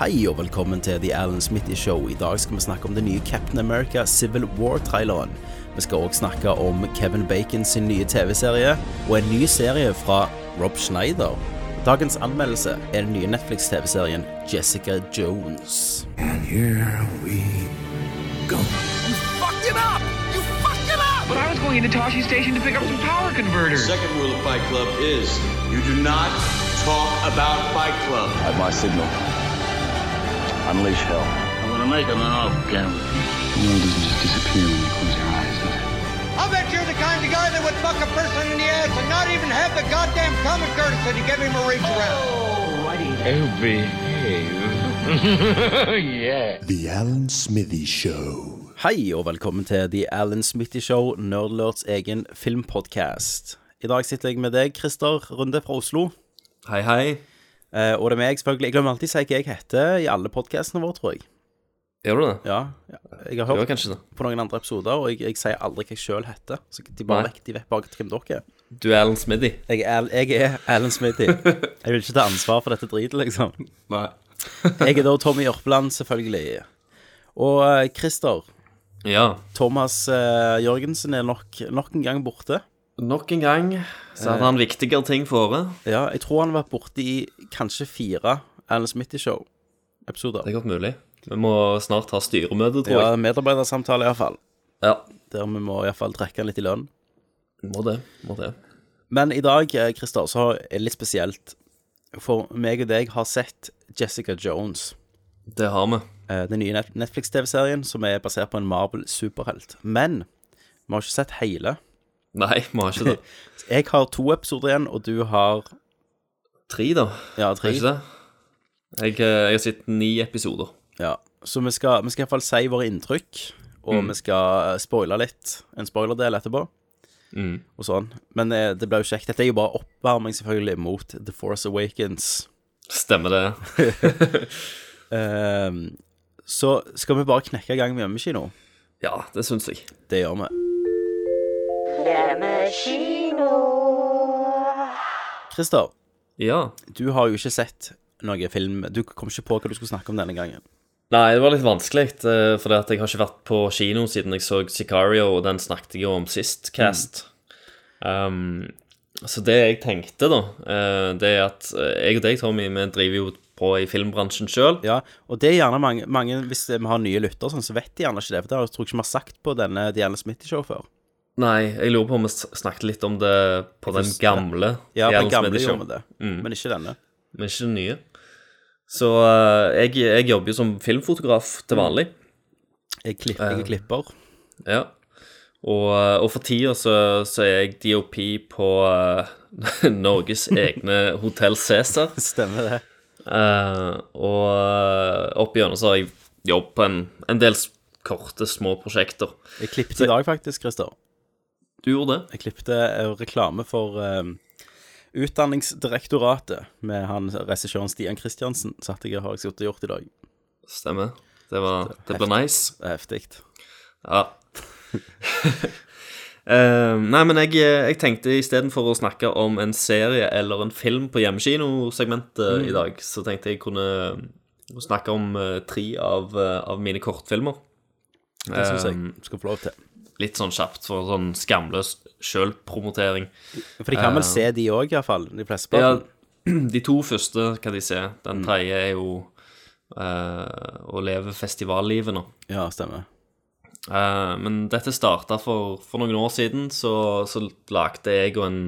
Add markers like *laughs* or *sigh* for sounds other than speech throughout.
Hei og velkommen til The Alan Smithy Show. I dag skal vi snakke om den nye Captain America Civil War-traileren. Vi skal òg snakke om Kevin Bacon sin nye TV-serie, og en ny serie fra Rob Schneider. Dagens anmeldelse er den nye Netflix-TV-serien Jessica Jones. And here we go. You fucked it up! You fucked it up! But I was going into Toshi Station to pick up some power converters. Second rule of Fight Club is you do not talk about Fight Club. At my signal, unleash hell. I'm gonna make him an offer, Cameron. The world doesn't just disappear when you close your eyes, does it? I'll bet you're the kind of guy that would fuck a person in the ass and not even have the goddamn common courtesy to give him a reach around. Oh, behave. *laughs* yeah. The Alan Smithy Show. Hei og velkommen til The Alan Smitty Show, Nerdlerts egen filmpodcast. I dag sitter jeg med deg, Christer Runde fra Oslo. Hei, hei. Eh, og det er meg, selvfølgelig. Jeg glemmer alltid å si hva jeg heter i alle podkastene våre, tror jeg. Gjør du det? Ja, ja. Jeg har hørt det. på noen andre episoder, og jeg, jeg sier aldri hva jeg sjøl heter. Så de bare Nei. vet, de vet bare hvem dere er. Du er Alan smiddy Jeg jeg er Alan Smithy. *laughs* Jeg vil ikke ta ansvar for dette dritet, liksom. Nei. *laughs* Jeg er da Tommy Jørpeland, selvfølgelig. Og eh, Christer, Ja. Thomas uh, Jørgensen er nok, nok en gang borte. Nok en gang så hadde han viktigere ting for det Ja, jeg tror han har vært borte i kanskje fire Alan Smithy Show-episoder. Det er godt mulig. Vi må snart ha styremøte, tror jeg. Ja, medarbeidersamtale iallfall. Ja. Der vi må iallfall trekke litt i lønn. Må det. Må det. Men i dag, eh, Christer, så er det litt spesielt. For meg og deg har sett Jessica Jones. Det har vi. eh, Den nye Netflix-TV-serien som er basert på en Marvel-superhelt. Men vi har ikke sett hele. Nei, vi har ikke det. *laughs* Jeg har to episoder igjen, og du har Tre, da. ja, Er tre. ikke det? Jeg, eh, jeg har sett ni episoder. Ja. Så vi skal, vi skal iallfall si våre inntrykk, og Mm. vi skal eh, spoile litt. En spoilerdel etterpå. Mm. Og sånn. Men eh, det blir jo kjekt. Dette er jo bare oppvarming, selvfølgelig, mot The Force Awakens. Stemmer det. um, *laughs* så skal vi bare knekke i gang med hjemmekino. Ja, det syns jeg. Det gjør vi. Christer, Ja. du har jo ikke sett noe film. Du kom ikke på hva du skulle snakke om denne gangen. Nei, det var litt vanskelig, for jeg har ikke vært på kino siden jeg så Sicario, og den snakket jeg jo om sist cast. Um, så det jeg tenkte, da, eh, det er at eh, jeg og deg, Tommy, vi driver jo på i filmbransjen sjøl. Ja, og det er gjerne mange, mange Hvis vi har nye lyttere, sånn, så vet de gjerne ikke det. For det har jeg tror jeg ikke vi har sagt på denne Diana Smith-show før. Nei, jeg lurer på om vi snakket litt om det på den gamle. Ja, den gamle gjorde vi det, Mm. men ikke denne. Men ikke den nye. Så uh, jeg, jeg jobber jo som filmfotograf til vanlig. Jeg, klipp, jeg klipper. klipper. Ja. Og, eh, og for tida så, så er jeg DOP på uh, *laughs* Norges egne Hotell Cæsar. *laughs* Stemmer det. Eh, og uh, opp igjennom så har jeg jobbet på en, en del korte, små prosjekter. Jeg klippet i dag, faktisk, Christer. Du gjorde det? Jeg klippte eh, reklame for um, Utdanningsdirektoratet med han regissøren Stian Kristiansen. Satt jeg har jeg sittet og gjort i dag. Stemmer. Det, var, det ble nice. Heftig. Ja. Uh, *laughs* nei, men jeg, jeg tenkte istedenfor å snakke om en serie eller en film på hjemmekinosegmentet i dag, så tenkte jeg kunne snakke om uh, tre av, uh, av mine kortfilmer. Det syns jeg Eh, skal få lov til. Litt sånn kjapt for sånn skamløs sjølpromotering. For de kan vel eh, se de òg, iallfall. De fleste. Ja, *clears throat* de to første kan de se. Den tredje er jo uh, å leve festivallivet nå. ja, stemmer. Uh, men dette starta for, for noen år siden, så, så lagde jeg og en,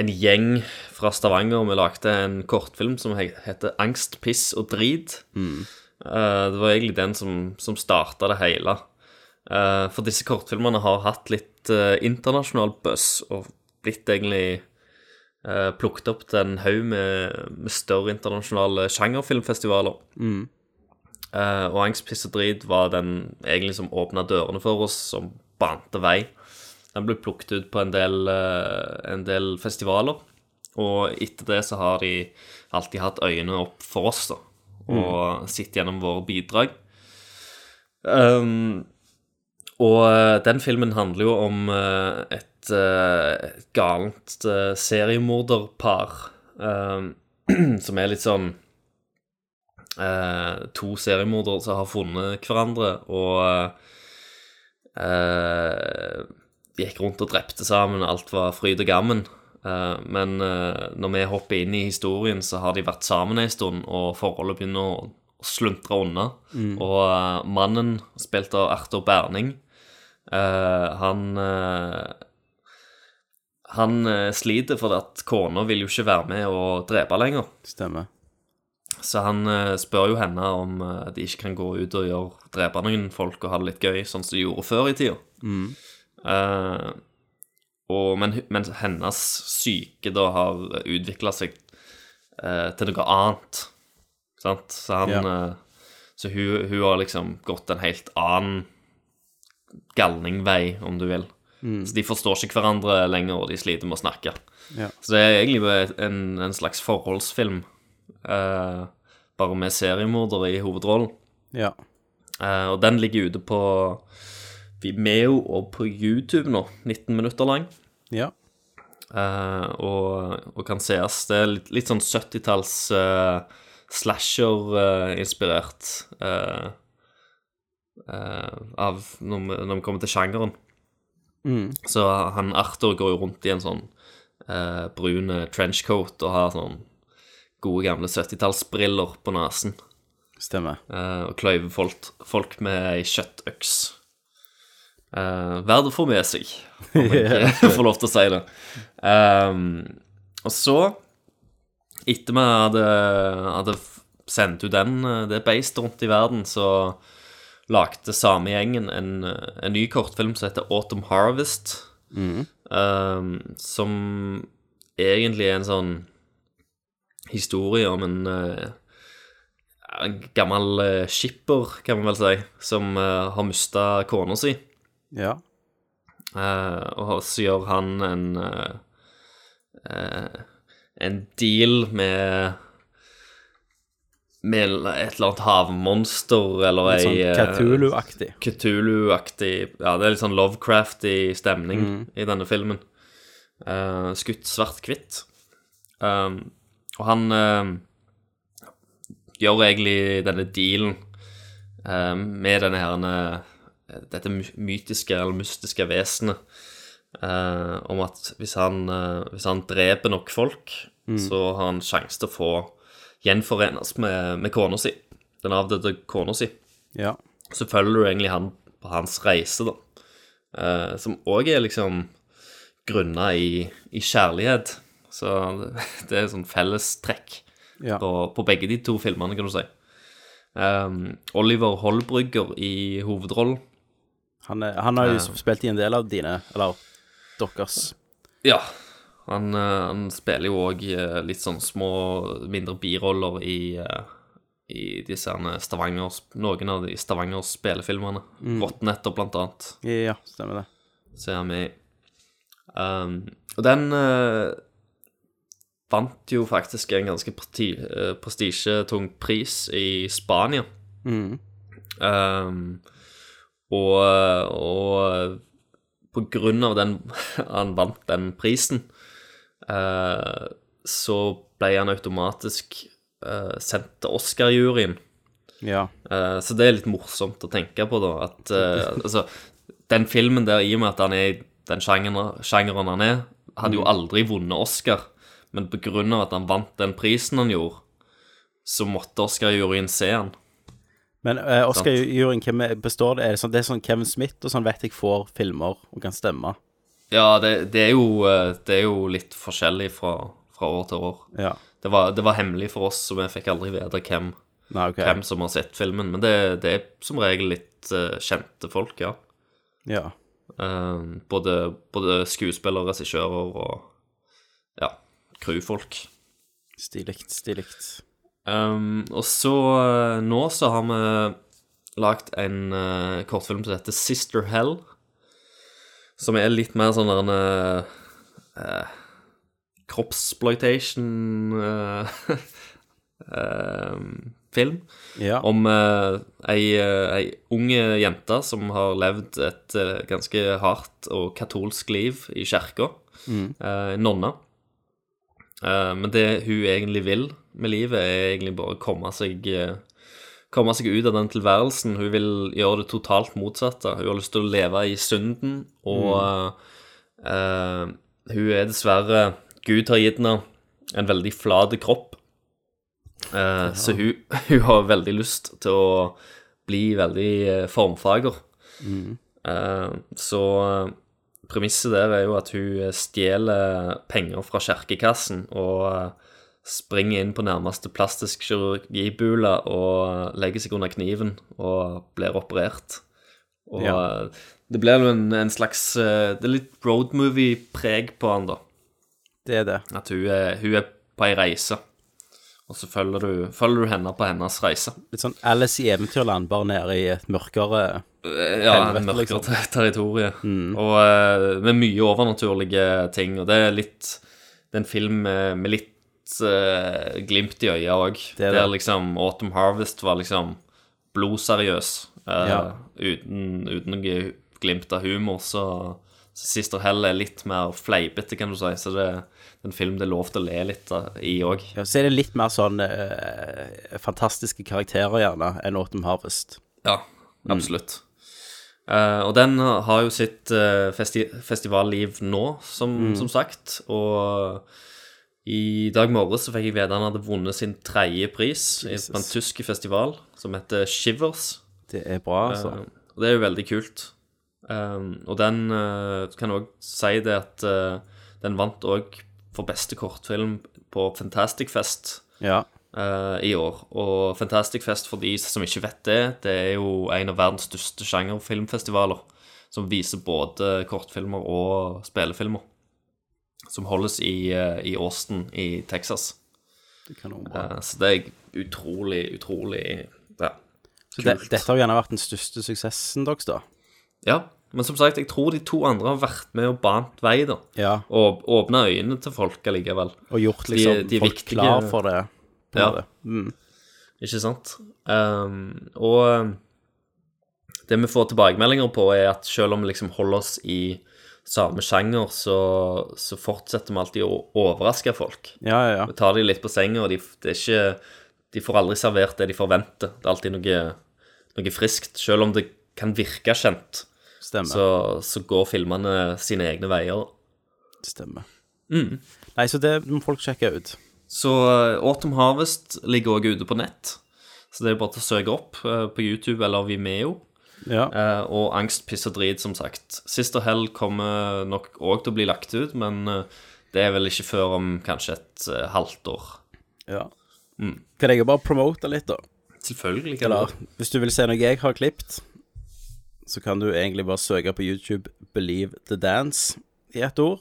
en gjeng fra Stavanger Vi lagde en kortfilm som heter 'Angst, piss og drit'. Eh, det var egentlig den som, som starta det hele. Eh, for disse kortfilmene har hatt litt eh, internasjonal buzz og blitt egentlig uh, plukket opp til en haug med, med større internasjonale sjangerfilmfestivaler. Eh, og Angst, piss og drit var den egentlig som åpna dørene for oss, som bante vei. Den ble plukket ut på en del, uh, en del festivaler, og etter det så har de alltid hatt øynene opp for oss, da, og sett gjennom våre bidrag. Um, og eh, den filmen handler jo om eh, et, eh, et galent seriemorderpar *clears throat* som er litt sånn to seriemordere som har funnet hverandre, og gikk rundt og drepte sammen, alt var fryd og gammen. Men når vi hopper inn i historien, så har de vært sammen en stund, og forholdet begynner å sluntre unna. Og eh, mannen, spilt av Arthur Berning, han eh, Han eh, sliter fordi at kona vil jo ikke være med og drepe lenger. Stemmer. Så han eh, spør jo henne om eh, de ikke kan gå ut og gjøre, drepe noen folk og ha det litt gøy, sånn som de gjorde før i tida. Eh, og, men, men hennes syke da har utvikla seg uh, til noe annet. Sant? Så han Ja. uh, Så hun, hun har liksom gått en helt annen galningvei, om du vil. Så de forstår ikke hverandre lenger, og de sliter med å snakke. Ja. Så det er egentlig bare en, en slags forholdsfilm, eh, bare med seriemordere i hovedrollen. Ja. Eh, og den ligger ute på Vimeo og på YouTube nå, 19 minutter lang. Ja. Eh, og, og kan sees. Det er litt, litt sånn 70-talls uh, slasher-inspirert eh, av når vi, når vi kommer til sjangeren. Så han Arthur går jo rundt i en sånn eh, brun trenchcoat og har sånn gode gamle 70-tallsbriller på nesen. Stemmer. eh, og kløyver folk, folk med ei kjøttøks. Uh, verdt å få med seg, om jeg *laughs* ikke *laughs* får lov til å si det. Um, og så, etter vi hadde, hadde sendt ut den, eh, det beistet rundt i verden, så lagde samme gjengen en, en ny kortfilm som heter Autumn Harvest. ehm, som egentlig er en sånn historie om en uh, en gammel uh, skipper, kan man vel si, som uh, har mista kona si. Ja. Og så gjør han en En deal med Med et eller annet havmonster eller Litt sånn ei eh, Cthulhu-aktig. Cthulhu-aktig Ja, det er litt sånn Lovecrafty stemning i denne filmen. Uh, skutt svart-hvitt. Um, og han uh, gjør egentlig denne dealen uh, med denne her dette mytiske eller mystiske vesenet om at hvis han, hvis han dreper nok folk, så har han sjanse til å få gjenforenes med, med kona si. Den avdøde kona si Ja. så følger du egentlig han på hans reise, da. Eh, som òg er liksom grunna i, i kjærlighet. Så det, *laughs* det er sånn fellestrekk Ja. på, på begge de to filmene, kan du si. Um, Oliver Holbrygger i hovedrollen. Han, han har jo spilt i en del av dine, eller deres. Ja. Han, eh, han spiller jo òg litt sånn små, mindre biroller i, eh, i disse her Stavanger Noen av de Stavangers spillefilmene. Rottenetter, blant annet. Ja, stemmer det. ser jeg med i. Um, og den uh, vant jo faktisk en ganske presti- eh, prestisjetung pris i Spania. Um, og, og på grunn av den *laughs* han vant den prisen, eh, så ble han automatisk eh, sendt til Oscar-juryen. Ja. Eh, så det er litt morsomt å tenke på, da. At eh, altså, den filmen der, i og med at han er i den sjangeren, sjangeren han er, hadde jo aldri vunnet Oscar. Men av at han vant den prisen han gjorde, så måtte Oscar-juryen se han. Men uh, Oscar-juryen, hvem består det? Er det, sånn, det er sånn Kevin Smith og sånn vet jeg får filmer og kan stemme. Ja, det, det, er, jo, eh, det er jo litt forskjellig fra, fra år til år. Ja. Det var, det var hemmelig for oss, så vi fikk aldri vite hvem, Nei, okay. hvem som har sett filmen. Men det, det er som regel litt uh, kjente folk, ja. Ja. Uh, både, både skuespillere, regissører og ja, crewfolk. Stilig, stilig. Um, og så uh, nå så har vi lagt en kortfilm som heter Sister Hell. Som er litt mer sånn der en uh, uh, Kroppsploitation-film. Uh, *laughs* film. Ja. Om eh, ei, eh, ei unge jente som har levd et eh, ganske hardt og katolsk liv i kirka. Eh, nonna. Eh, men det hun egentlig vil med livet, er egentlig bare å komme seg eh, komme seg ut av den tilværelsen. Hun vil gjøre det totalt motsatte. Hun har lyst til å leve i synden, og eh, hun er dessverre Gud har gitt henne en veldig flat kropp. Eh, Så hun, *laughs* hun har veldig lyst til å bli veldig formfager. formfager. Uh, så eh, premisset der er jo at hun stjeler penger fra kirkekassen og eh, springer inn på nærmeste plastisk kirurgibule og legger seg under kniven og blir operert. Og Ja. det blir jo en, en slags eh, Det er litt roadmovie-preg på han, da. Det er det. At hun er, hun er på ei reise, og så følger du, følger du henne på hennes reise. Litt sånn Alice i Eventyrland, bare nede i et mørkere Eh, Ja, Helvete, mørkere liksom. ter- territorie. Og eh, med mye overnaturlige ting. Og det er litt Det er en film med, med litt uh, glimt i øya òg. Er Der liksom Autumn Harvest var liksom blodseriøs. Uh, Ja. uten, uten noe glimt av humor. Så, så Sister Hell er litt mer fleipete, kan du si. Så det, det er en film det er lov til å le litt av, i òg. ja, Så er det litt mer sånn uh, fantastiske karakterer, gjerne, enn Autumn Harvest. Ja, absolutt. Eh, og den har jo sitt uh, festi festivalliv nå, som, som sagt. Og i dag morges fikk jeg vite han hadde vunnet sin tredje pris i på en tysk festival som heter Shivers. Det er bra, altså. Uh, og det er jo veldig kult. Um, og den uh, kan òg si det at uh, den vant òg for beste kortfilm på Fantastic Fest Ja. uh, i år. Og Fantastic Fest, for de som ikke vet det, det er jo en av verdens største sjangerfilmfestivaler. Som viser både kortfilmer og spillefilmer. Som holdes i, eh, i Austin i Texas. Det kan uh. Eh, så det er utrolig, utrolig ja, Så det, dette har gjerne vært den største suksessen deres, da. Ja, men som sagt, jeg tror de to andre har vært med og bant vei, da. Ja. Og åpna øynene til folk allikevel. Og gjort liksom de de folk viktige- klar for det. Ja. Mm. Ikke sant? Um, og um, det vi får tilbakemeldinger på, er at selv om vi liksom holder oss i samme sjanger, så, så fortsetter vi alltid å overraske folk. Ja, ja, ja. Vi tar dem litt på senga, og de, det ikke, de får aldri servert det de forventer. Det er alltid noe, noe friskt. Selv om det kan virke kjent, så, så går filmene sine egne veier. Stemmer. Mm. Nei, så det må folk sjekke ut. Så uh, Autumn Harvest ligger også ute på nett. Så det er bare til å søke opp uh, på YouTube eller Vimeo. Ja. Eh, og Angst, piss og drit, som sagt. Sister Hell kommer nok òg til å bli lagt ut, men eh, det er vel ikke før om kanskje et eh, halvt år. ja. Mm. Kan jeg bare promote litt, da? Selvfølgelig kan Eller hvis du vil se noe jeg har klippet, så kan du egentlig bare søke på YouTube 'Believe the Dance' i ett ord.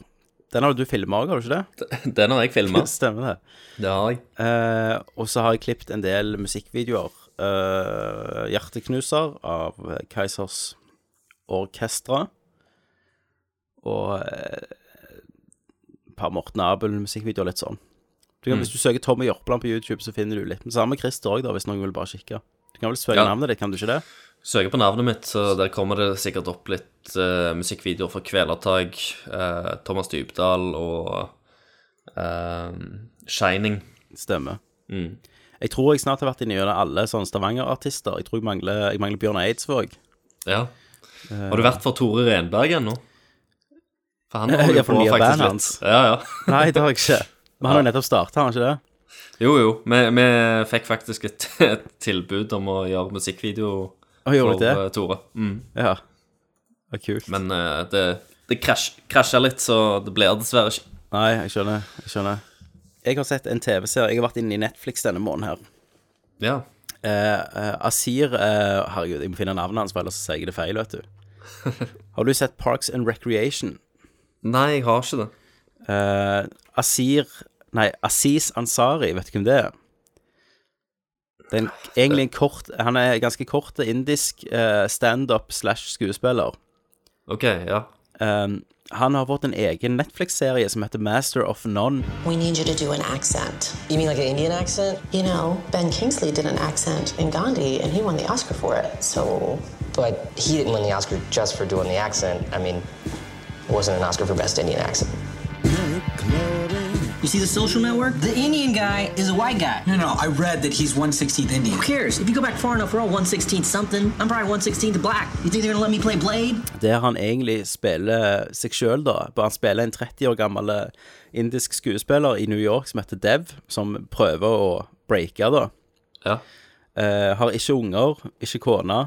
Den har du filma òg, har du ikke det? *laughs* Den har jeg filma. *laughs* Stemmer det. Det har jeg. Eh, og så har jeg klippet en del musikkvideoer. Eh, 'Hjerteknuser' av Keisers Orkestra. Og eh, et par Morten Abel-musikkvideoer, litt sånn. Du kan, Hvis du søker Tommy Jørpeland på YouTube, så finner du litt. Men samme Christer òg, hvis noen vil bare kikke. Du kan vel søke Ja. navnet ditt, kan du ikke det? Søker på navnet mitt, så der kommer det sikkert opp litt uh, musikkvideoer fra Kvelertak, uh, Thomas Dybdahl og uh, Shining. Stemmer. Mm. Jeg tror jeg snart har vært inne gjennom alle sånne Stavanger-artister. Jeg tror jeg mangler, jeg mangler Bjørn Eidsvåg. Ja. Har du vært for Tore Renberg ennå? For han holder jo på faktisk litt. hans. Ja, ja. Nei, det har jeg ikke. Men han har jo nettopp starta, har han ikke det? Jo, jo. Vi, vi fikk faktisk et, et tilbud om å gjøre musikkvideo Å, for det? eh, Tore. Mm. Ja. Det var kult. Men uh, det, det krasja litt, så det blir dessverre ikke. Nei, jeg skjønner. Jeg skjønner. Jeg har sett en TV-serie. Jeg har vært inne i Netflix denne måneden her. Ja. Eh, eh, Asir eh, Herregud, jeg må finne navnet hans, for ellers sier jeg det feil, vet du. *laughs* Har du sett Parks and Recreation? Nei, jeg har ikke det. Eh, Asir Nei, Aziz Ansari, vet du hvem det er? Det er en, egentlig en kort Han er ganske kort indisk uh, standup slash skuespiller. OK, ja. Um, han har fått en egen Netflix-serie som heter Master of None. We need you to do an accent. You mean like an Indian accent? You know, Ben Kingsley did an accent in Gandhi, and he won the Oscar for it. So, But he didn't win the Oscar just for doing the accent. I mean, it wasn't an Oscar for Best Indian Accent. You see the social network? The Indian guy is a white guy. No, no, I read that he's 116th Indian. Who cares? If you go back far enough, we're all 116 something. I'm probably 116 black. You think they're gonna let me play Blade? Der han egentlig spiller seg sjøl, da. Han spiller en 30 år gammel eh, indisk skuespiller i New York som heter Dev, som prøver å breake, da. Ja. Uh, har ikke unger, ikke kone.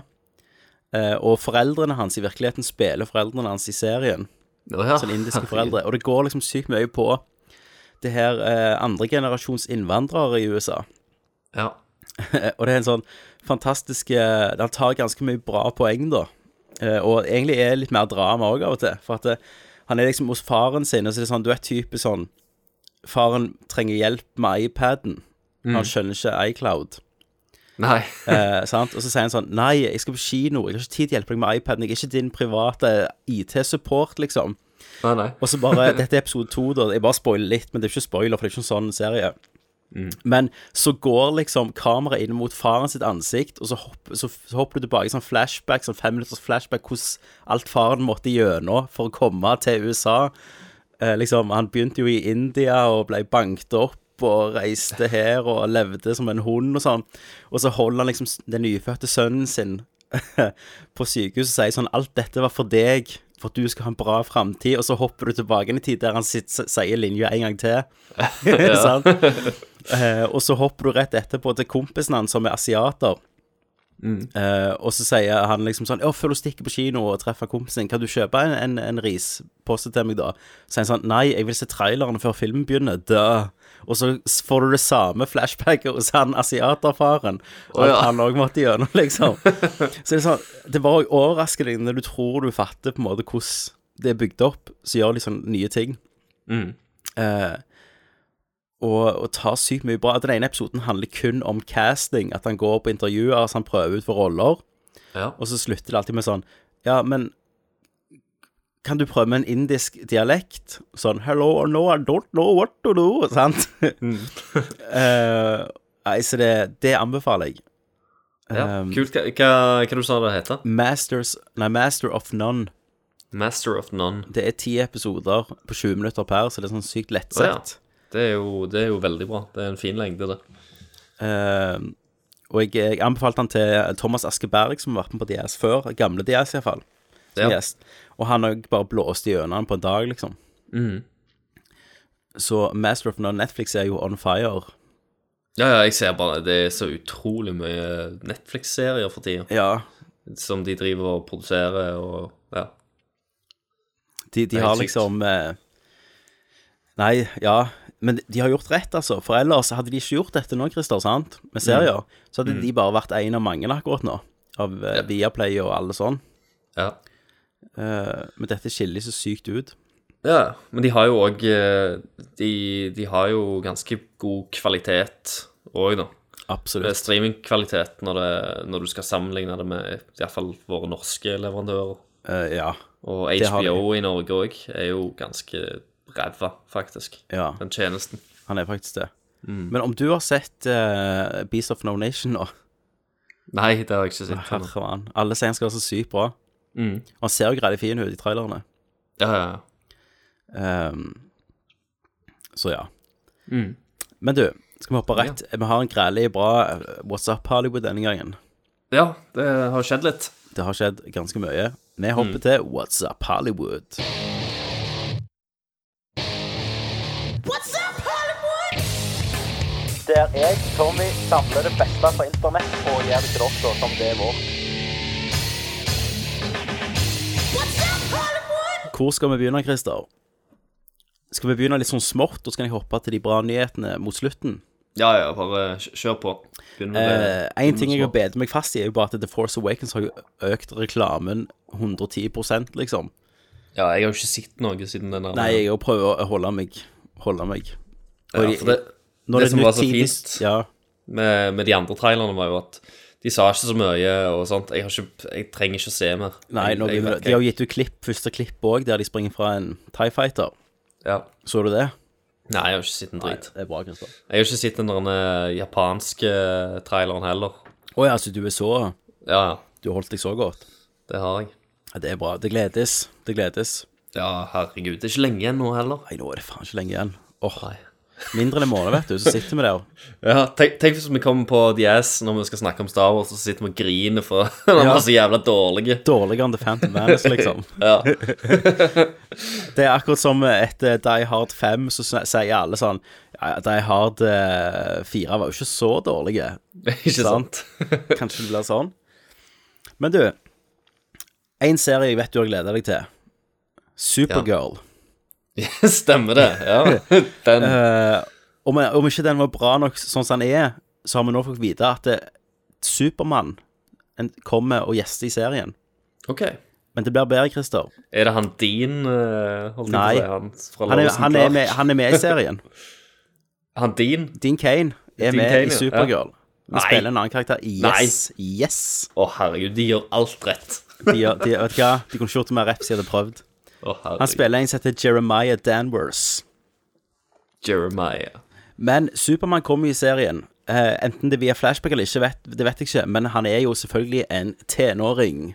Uh, og foreldrene hans i virkeligheten spiller foreldrene hans i serien. Oh, ja, Sånn indiske foreldre. Og det går liksom sykt mye på det her eh, andregenerasjons innvandrere i USA. Ja. *laughs* og det er en sånn fantastisk eh, Han tar ganske mye bra poeng, da. Eh, og egentlig er det litt mer drama òg av og til. For at eh, han er liksom hos faren sin, og så er det sånn Du er typisk sånn Faren trenger hjelp med iPaden. Mm. Han skjønner ikke iCloud. Nei. *laughs* eh, sant? Og så sier han sånn Nei, jeg skal på kino. Jeg har ikke tid til å hjelpe deg med iPaden. Jeg er ikke din private IT-support, liksom. Nei, nei. Og så bare *laughs* Dette er episode to, da. Jeg bare spoiler litt, men det er ikke spoiler, for det er ikke en sånn serie. Men så går liksom kameraet inn mot faren sitt ansikt, og så, hopp, så, så hopper du tilbake i sånn flashback, sånn fem minutters flashback, hvordan alt faren måtte gjennom for å komme til USA. Eh, liksom, Han begynte jo i India og ble banket opp og reiste her og levde som en hund og sånn. Og så holder han liksom den nyfødte sønnen sin *laughs* på sykehuset og sier sånn Alt dette var for deg, for at du skal ha en bra framtid. Og så hopper du tilbake i tid der han sitter, sier linja en gang til. *laughs* *laughs* Eh, og så hopper du rett etterpå til kompisen hans, som er asiater. Eh, og så sier han liksom sånn Ja, før du stikker på kino og treffer kompisen kan du kjøpe en, en, en rispose til meg, da? Så sier han sånn Nei, jeg vil se traileren før filmen begynner. Dø. Og så får du det samme flashbacket hos han asiaterfaren. Og oh, ja. han òg måtte gjennom, liksom. Så det er sånn Det bare overrasker deg når du tror du fatter på en måte hvordan det er bygd opp, så gjør de sånn nye ting. Mm. Eh, og, og tar sykt mye bra. Den ene episoden handler kun om casting, at han går på intervjuer, så han prøver ut for roller, Ja. og så slutter det alltid med sånn Ja, men kan du prøve med en indisk dialekt? Sånn Hello, no, I don't know what to do. Sant? *laughs* Eh, nei, så det, det anbefaler jeg. ja. Um, Kult. Hva, hva, hva du sa det heter? Masters Nei, Master of None. Master of None. Det er ti episoder på 20 minutter per, så det er sånn sykt Å, ja. lettsett. Det er, jo, det er jo veldig bra. Det er en fin lengde, det. Uh, og jeg, jeg anbefalte han til Thomas Askeberg, som har vært med på DS før. Gamle DS, iallfall. Ja. Og han òg bare blåste gjennom han på en dag, liksom. Mm. Så Master of None Netflix er jo on fire. Ja, ja, jeg ser bare Det er så utrolig mye Netflix-serier for tida. Ja. Som de driver og produserer og Ja. De, de har liksom eh, Nei, ja. Men de har gjort rett, altså. For ellers hadde de ikke gjort dette nå, Christer, sant? Med serier. Så hadde Mm. de bare vært en av mange akkurat nå. Av eh, Viaplay og alle sånn. Ja. Eh, men dette skiller så sykt ut. Ja, men de har jo òg de, de har jo ganske god kvalitet òg, da. Absolutt. Streamingkvalitet når, det- når du skal sammenligne det med iallfall våre norske leverandører. Uh, ja. Og HBO i Norge òg er jo ganske ræva, faktisk. Ja. Den tjenesten. Han er faktisk det. Mm. Men om du har sett uh, Beast of No Nation nå Nei, det har jeg ikke sett. Herre mann. Alle sier han skal være så sykt bra. Mm. Han ser jo greit fin ut i trailerne. Ja, ja, ja. Um, så ja. Mm. Men du, skal vi hoppe rett? Vi har en grælig bra eh, What's Up Hollywood denne gangen. Ja, det har skjedd litt. Det har skjedd ganske mye. Vi hopper Mm. til What's Up Hollywood. What's up, Hollywood? Der jeg, Tommy, samler det beste fra internett og gjør det dere som det er vårt. Hvor skal vi begynne, Christer? Skal vi begynne litt sånn smått, og så kan jeg hoppe til de bra nyhetene mot slutten? Ja, ja, bare kjør på. Begynn med Eh, en ting jeg har bedt meg fast i, er jo bare at The Force Awakens har jo økt reklamen 110% liksom. Ja, jeg har jo ikke sett noe siden den der. Nei, jeg har prøvd å holde meg. Holde meg. Ja, for det, det, det, som var så fint Ja. med, med de andre trailerne, var jo at de sa ikke så mye og sånt. Jeg, har ikke, jeg trenger ikke å se mer. Nei, jeg, jeg, de har jo gitt ut klipp, første klipp òg, der de springer fra en Tie Fighter. Ja. Så du det? Nei, jeg har ikke sett en drit. det er bra, Kristian. Jeg har ikke sett den eh, japanske traileren heller. Å ja, så du er så Ja, Du har holdt deg så godt? det har jeg. Ja, det er bra. Det gledes. Det gledes. Ja, herregud. Det er ikke lenge igjen nå heller. Nei, nå er det faen ikke lenge igjen. Åh. Nei. Mindre enn en måned, vet du, så sitter vi der. Ja, tenk, tenk hvis vi kommer på The Ass når vi skal snakke om Star Wars, og så sitter vi og griner for *laughs* han Ja. er så jævla dårlige. Dårligere enn The Phantom Menace, liksom. *laughs* Ja. *laughs* Det er akkurat som etter Die Hard 5, så sier alle sånn ja, Die Hard eh, 4 var jo ikke så dårlige. Ikke sant? Kanskje det blir sånn. Men du, en serie jeg vet du har gleda deg til. Supergirl. *laughs* Stemmer det, ja. *laughs* Den Uh, om, om ikke den var bra nok sånn som den er, så har vi nå fått vite at det, Supermann kommer og gjester i serien. OK. Men det blir bedre, Christer. Er det han din uh, Nei. det, han Han er, han, er med, han er med i serien. *laughs* Han din? Dean Kane er din med Kane, i ja. Supergirl. Han Nei. spiller en annen karakter. Yes. Yes. Å, herregud, de gjør alt rett. De, gjør- de, vet du hva? de kunne ikke gjort det mer rett hvis de hadde prøvd. Herregud. Han spiller en som heter Jeremiah Danvers. Jeremiah. Men Supermann kommer i serien. Eh, enten det er via flashback eller ikke, vet, det vet jeg ikke. Men han er jo selvfølgelig en tenåring.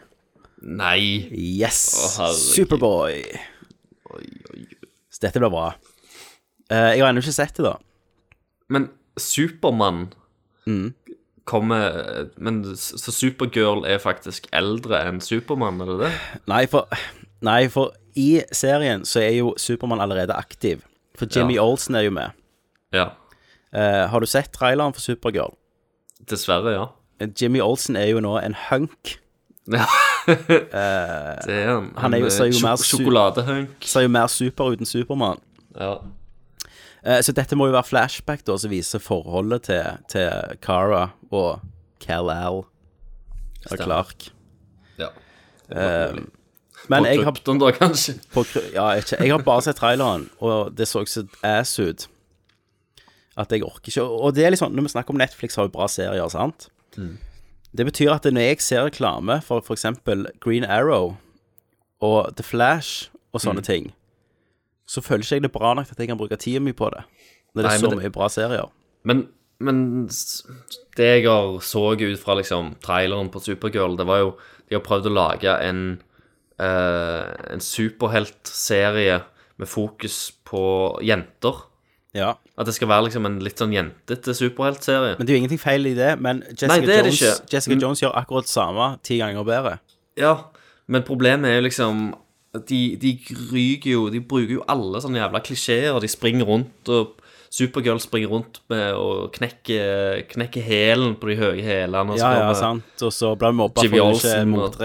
Nei. Yes. Å, Oi, Superboy. Så dette blir bra. Eh, jeg har ennå ikke sett det, da. Men Supermann Mm. kommer Men så Supergirl er faktisk eldre enn Supermann, er det det? Nei, for, nei, for i serien så er jo Supermann allerede aktiv. For Jimmy Ja. Olsen er jo med. Ja. Eh, har du sett traileren for Supergirl? Dessverre, ja. Eh, Jimmy Olsen er jo nå en hunk. Ja. *laughs* det er han. Eh, Han er jo, ser jo eh, mer Sjokoladehunk. Ser jo mer super uten Supermann. Ja. Eh, så dette må jo være flashback da, som viser forholdet til, til Cara og Kal-Al og. Clark. ja. Det Eh, men jeg har, da, kanskje? på, ja, ikke, jeg har bare sett traileren, og det så så ass ut. At jeg orker ikke Og det er liksom, når vi snakker om Netflix, har jo bra serier, sant? Mm. Det betyr at når jeg ser reklame for f.eks. Green Arrow og The Flash og sånne Mm. ting, så føler ikke jeg det bra nok at jeg kan bruke tida mi på det. Når det Nei, er så det- mye bra serier. Men, men det jeg har så ut fra liksom traileren på Supergirl, det var jo De har prøvd å lage en En superheltserie med fokus på jenter. Ja. At det skal være liksom en litt sånn jentete superheltserie. Men det er jo ingenting feil i det. Men Jessica, Nei, det det Jones. Jessica Jones gjør akkurat samme ti ganger bedre. Ja, men problemet er jo liksom de, de ryker jo De bruker jo alle sånne jævla klisjeer. De springer rundt, og Supergirl springer rundt med å knekke, knekke hælen på de høye hælene. og Ja, ja, sant. Og så blir mobba for ikke Olsen og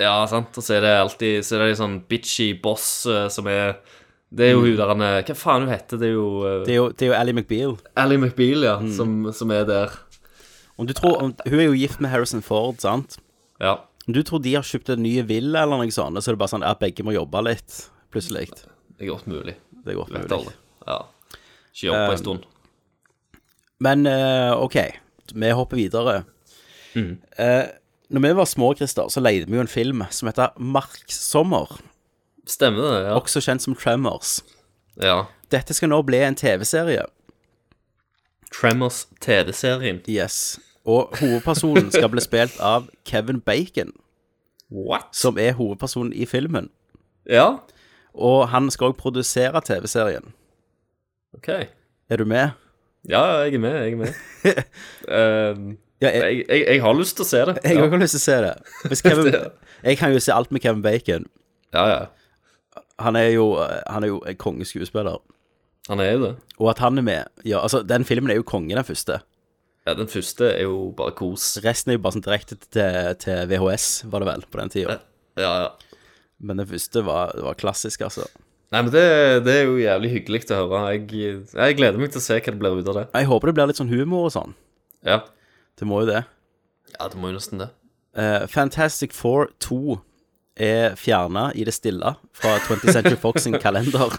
Ja, sant. Og så er det alltid Så er det sånn bitchy boss eh, som er Det er jo hun der han er Hva faen hun heter? Det er jo eh, Det er jo, det er jo Ally McBeal. Ally McBeal, ja, som, som er der. Om du tror, om, hun er jo gift med Harrison Ford, sant? Ja. Om du tror de har kjøpt en ny villa eller noe sånt, så er det bare sånn at begge må jobbe litt, plutselig. Det er godt mulig. Det er godt Du vet mulig. aldri. Ja. Ikke jobb på en Um, stund. Men eh, OK, vi hopper videre. Mm. Eh, når vi var små, Christer, så leide vi jo en film som heter Marksommer. Stemmer det, ja. Også kjent som Tremors. ja. Dette skal nå bli en TV-serie. Tremors TV-serien. Yes. Og hovedpersonen skal bli spilt av Kevin Bacon, What? som er hovedpersonen i filmen. Ja, Og han skal òg produsere TV-serien. OK. Er du med? Ja, jeg er med, jeg er med. *laughs* Um, Ja, jeg, jeg, jeg, jeg har lyst til å se det. jeg ja. har lyst til å se det. *laughs* Kevin, jeg kan jo se alt med Kevin Bacon. ja, ja. Han er jo, han er jo en kongeskuespiller. Han er jo det. Og at han er med Ja, altså, den filmen er jo konge, den første. Ja, den første er jo bare kos. Resten er jo bare sånn direkte til, til VHS, var det vel, på den tida. Ja, ja. Men den første var, var klassisk, altså. Nei, men det, det er jo jævlig hyggelig å høre. Jeg, jeg gleder meg til å se hva det blir ut av det. Jeg håper det blir litt sånn humor og sånn. Ja, Det må jo det. ja det må jo nesten det. Eh, Fantastic Four 2 er fjerna i det stille fra 20th Century Fox sin *laughs* kalender.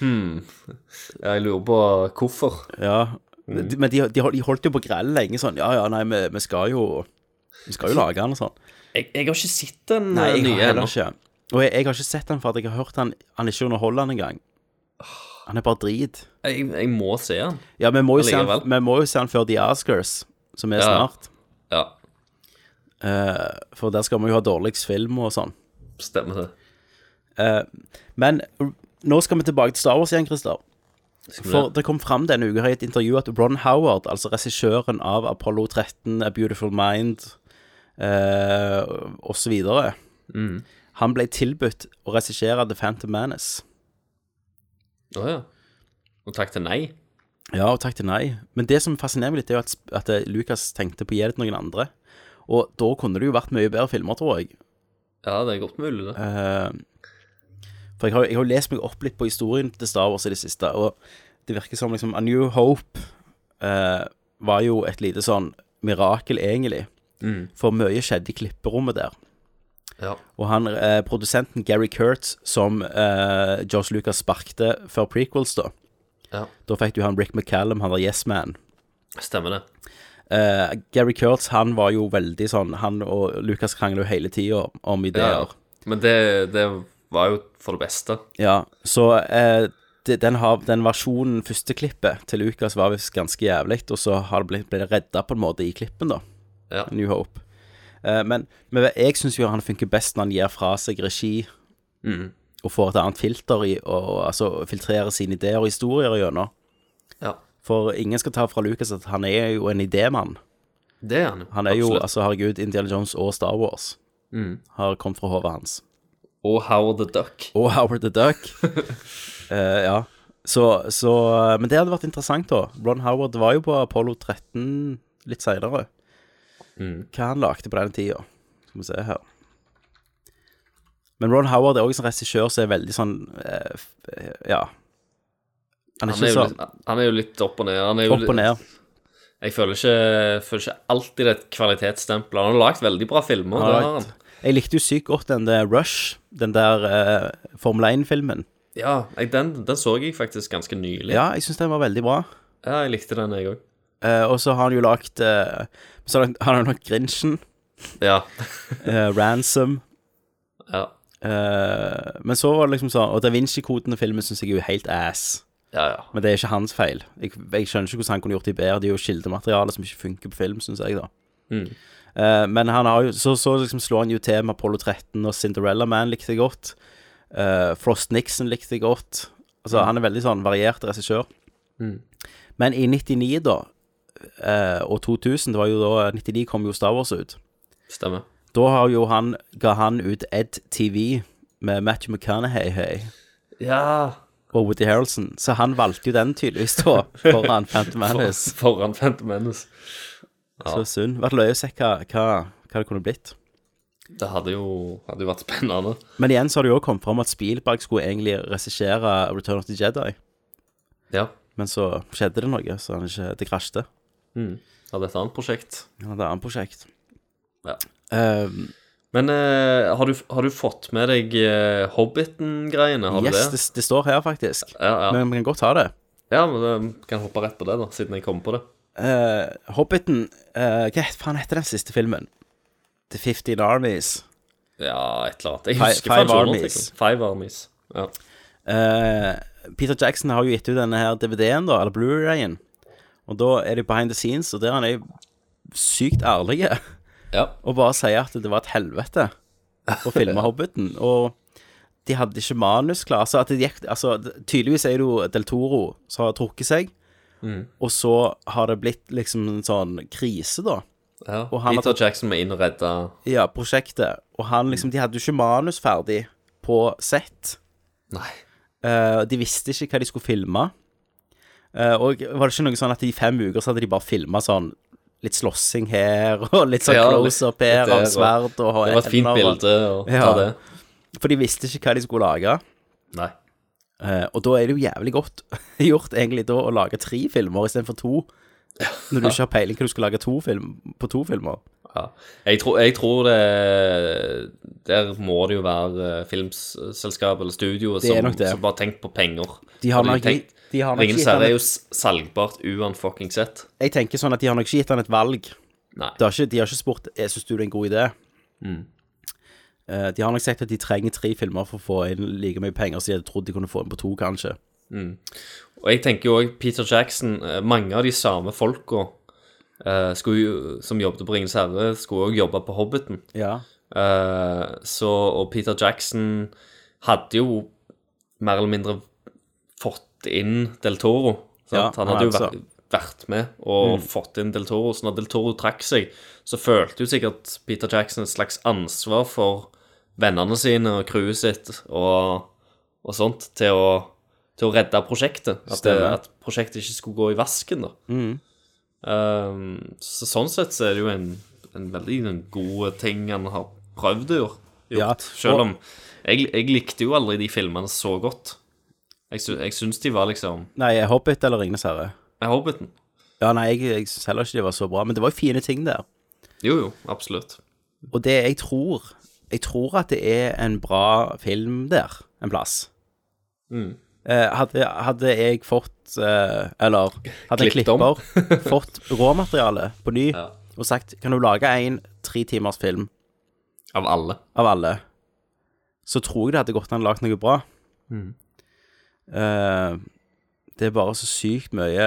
Hmm. Jeg lurer på hvorfor. Ja, de- Men de, de, de holdt jo på grell lenge sånn. Ja, ja, nei, vi, vi skal jo Vi skal jo lage den og sånn. Jeg, jeg har ikke sett den eh, nye ennå. Og jeg, jeg har ikke sett den for at jeg har hørt han Han er ikke underholdende engang. Han er bare drit. Jeg, jeg må se han. Ja, vi må jo se han, vi må jo se han før The Oscars, som er snart. Ja, Uh, for der skal vi jo ha dårligst film og sånn. stemmer det. Uh, men nå skal vi tilbake til Star Wars igjen, Christer. For det? det kom fram denne uka i et intervju at Ron Howard, altså regissøren av Apollo 13, A Beautiful Mind eh, osv., Mm. han ble tilbudt å regissere The Phantom Menace. Å ja. Og takk til nei. Ja, og takk til nei. Men det som fascinerer meg litt, er jo at, at eh, Lucas tenkte på å gi det til noen andre. Og da kunne det jo vært mye bedre filmer, tror jeg. Ja, det er godt mulig, det. Uh, for jeg har, jeg har lest meg opp litt på historien til Star Wars i det siste, og det virker som liksom A New Hope uh, var jo et lite sånn mirakel, egentlig. Mm. For mye skjedde i klipperommet der. Ja. Og han, eh, produsenten Gary Kurtz, som eh, George Lucas sparkte før prequels, da. Ja. Da fikk du han Rick McCallum, han var Yes Man. Stemmer det. Eh, Gary Kurtz, han var jo veldig sånn Han og Lucas krangler jo hele tida om Ja. ideer. Men det, det var jo for det beste. Ja, så eh, det, den, har, den versjonen, første klippet til Lucas, var visst ganske jævlig, og så har det blitt, ble det redda på en måte i klippen, da. Ja. New Hope. Eh, men, men jeg syns jo han funker best når han gir fra seg regi, mm. og får et annet filter i, og altså filtrerer sine ideer og historier gjennom. Ja. For ingen skal ta fra Lucas at han er jo en idémann. Det er han. Han er jo, altså herregud, Indiana Jones og Star Wars mm. har kommet fra hodet hans. Og Howard the Duck. Og Howard the Duck. uh, *laughs* ja. Så, så Men det hadde vært interessant, da. Ron Howard var jo på Apollo 13 litt seinere. Mm. Hva han lagde på den tida? Skal vi se her. Men Ron Howard er også en regissør som er veldig sånn eh, eh, Ja. Han er Han er, jo sånn litt, han er jo litt opp og ned. Han er jo opp og ned. Jeg føler ikke, føler ikke alltid det er et kvalitetsstempel. Han har lagd veldig bra filmer. Han har lagt- Jeg likte jo sykt godt den der Rush, den der eh, Formel 1-filmen. Ja, den, den så jeg faktisk ganske nylig. Ja, jeg syns den var veldig bra. Ja, jeg likte den, jeg òg. Eh, og så har han jo lagd uh, Så har han- nok Grinchen, Ja. uh, *laughs* Ransom ja. Uh, men så var det liksom sånn Og Da Vinci-kodene-filmen syns jeg er jo helt ass. Ja, ja. Men det er ikke hans feil. Jeg, jeg skjønner ikke hvordan han kunne gjort det bedre. Det er jo kildemateriale som ikke funker på film, syns jeg, da. Mm. Uh, men han har jo så, så liksom slår han jo til med Apollo 13 og Cinderella Man likte jeg godt. Uh, Frost Nixon likte jeg godt. Altså, Mm. han er veldig sånn variert regissør. Mm. Men i 99, da, eh, og 2000, det var jo da 99 kom jo Star Wars ut. Stemmer. Da har jo han, ga han ut Ed TV med Matthew McConaughey Ja. og Woody Harrelson, så han valgte jo den tydeligvis da *laughs* foran Phantom Menace. For, foran Phantom Menace. Ja. Så synd. Vært løye å se hva, hva, hva det kunne blitt. Det hadde jo, hadde jo vært spennende. Men igjen så har det jo også kommet fram at Spielberg skulle egentlig regissere Return of the Jedi. Ja. Men så skjedde det noe, så han ikke, det krasjte. Mm. er et annet prosjekt. det er et annet prosjekt. Ja. Um, Men eh, har, du, har du fått med deg eh, Hobbiten-greiene? Har yes, du det? det? Det, står her faktisk. Ja, ja. Men vi kan godt ha det. Ja, men vi kan hoppe rett på det, da, siden jeg kom på det. Uh, Hobbiten uh, Hva faen heter den siste filmen? The Fifteen Armies. Ja, et eller annet. Jeg husker Five five Armies. Five Armies. Ja. Uh, Peter Jackson har jo gitt ut denne her DVD-en, da, eller Blu-rayen. Og da er de behind the scenes, og der han er sykt ærlig. Ja. Og bare sier at det var et helvete å filme *laughs* Hobbiten. Og de hadde ikke manus klar. Så at det gikk Altså, tydeligvis er det jo Del Toro som har trukket seg. Mm. Og så har det blitt liksom en sånn krise, da. ja. Peter hadde, Jackson må inn og redde Ja, prosjektet. Og han liksom De hadde jo ikke manus ferdig på sett. Nei. Uh, de visste ikke hva de skulle filme. Eh, og var det ikke noe sånn at i fem uker så hadde de bare filma sånn litt slåssing her, *laughs* og litt sånn Ja, close-up her av og- sverd og Det var et fint og- bilde å ta det. For de visste ikke hva de skulle lage. Nei. Uh, og da er det jo jævlig godt *laughs* gjort egentlig da å lage tre filmer istedenfor to. Når du ikke har peiling hva du skal lage to film, på to filmer. Ja. Jeg, tror, jeg tror det Der må det jo være eh, filmselskap eller studio som, som bare tenker på penger. De har nok tenkt- Ringenes herre er jo salgbart uanfucking sett. Jeg tenker sånn at de har nok ikke gitt han et valg. Nei. De har ikke, de har ikke spurt jeg syns du det er en god idé. Mm. Eh, de har nok sagt at de trenger tre filmer for å få inn like mye penger som de hadde trodd de kunne få inn på to, kanskje. Mm. Og jeg tenker jo òg Peter Jackson eh, Mange av de samme folka eh, skulle som jobbet på Ringenes herre, skulle òg jobbe på Hobbiten. Ja. Eh, så Og Peter Jackson hadde jo mer eller mindre fått fått inn Del Toro. Ja, han hadde jo vært, vært med og Mm. fått inn Del Toro. Så når Del Toro trakk seg, så følte jo sikkert Peter Jackson et slags ansvar for vennene sine og crewet sitt og, og sånt til å, til å redde prosjektet. At, det, at prosjektet ikke skulle gå i vasken, da. Mm. Um, så sånn sett så er det jo en, en veldig en god ting han har prøvd å gjøre. Ja. Selv om jeg, jeg likte jo aldri de filmene så godt. Jeg, sy jeg syns de var liksom Nei, Hobbit eller Ringenes herre? Jeg Hobbiten. Ja, nei, jeg, jeg syns heller ikke de var så bra, men det var jo fine ting der. Jo, jo, absolutt. Og det jeg tror Jeg tror at det er en bra film der, en plass. Mm. Eh, hadde, hadde jeg fått eh, Eller hadde en klipper fått råmateriale på ny og sagt Kan du lage en tre timers film Av alle. av alle, så tror jeg det hadde gått an å lage noe bra. Mm. Eh, det er bare så sykt mye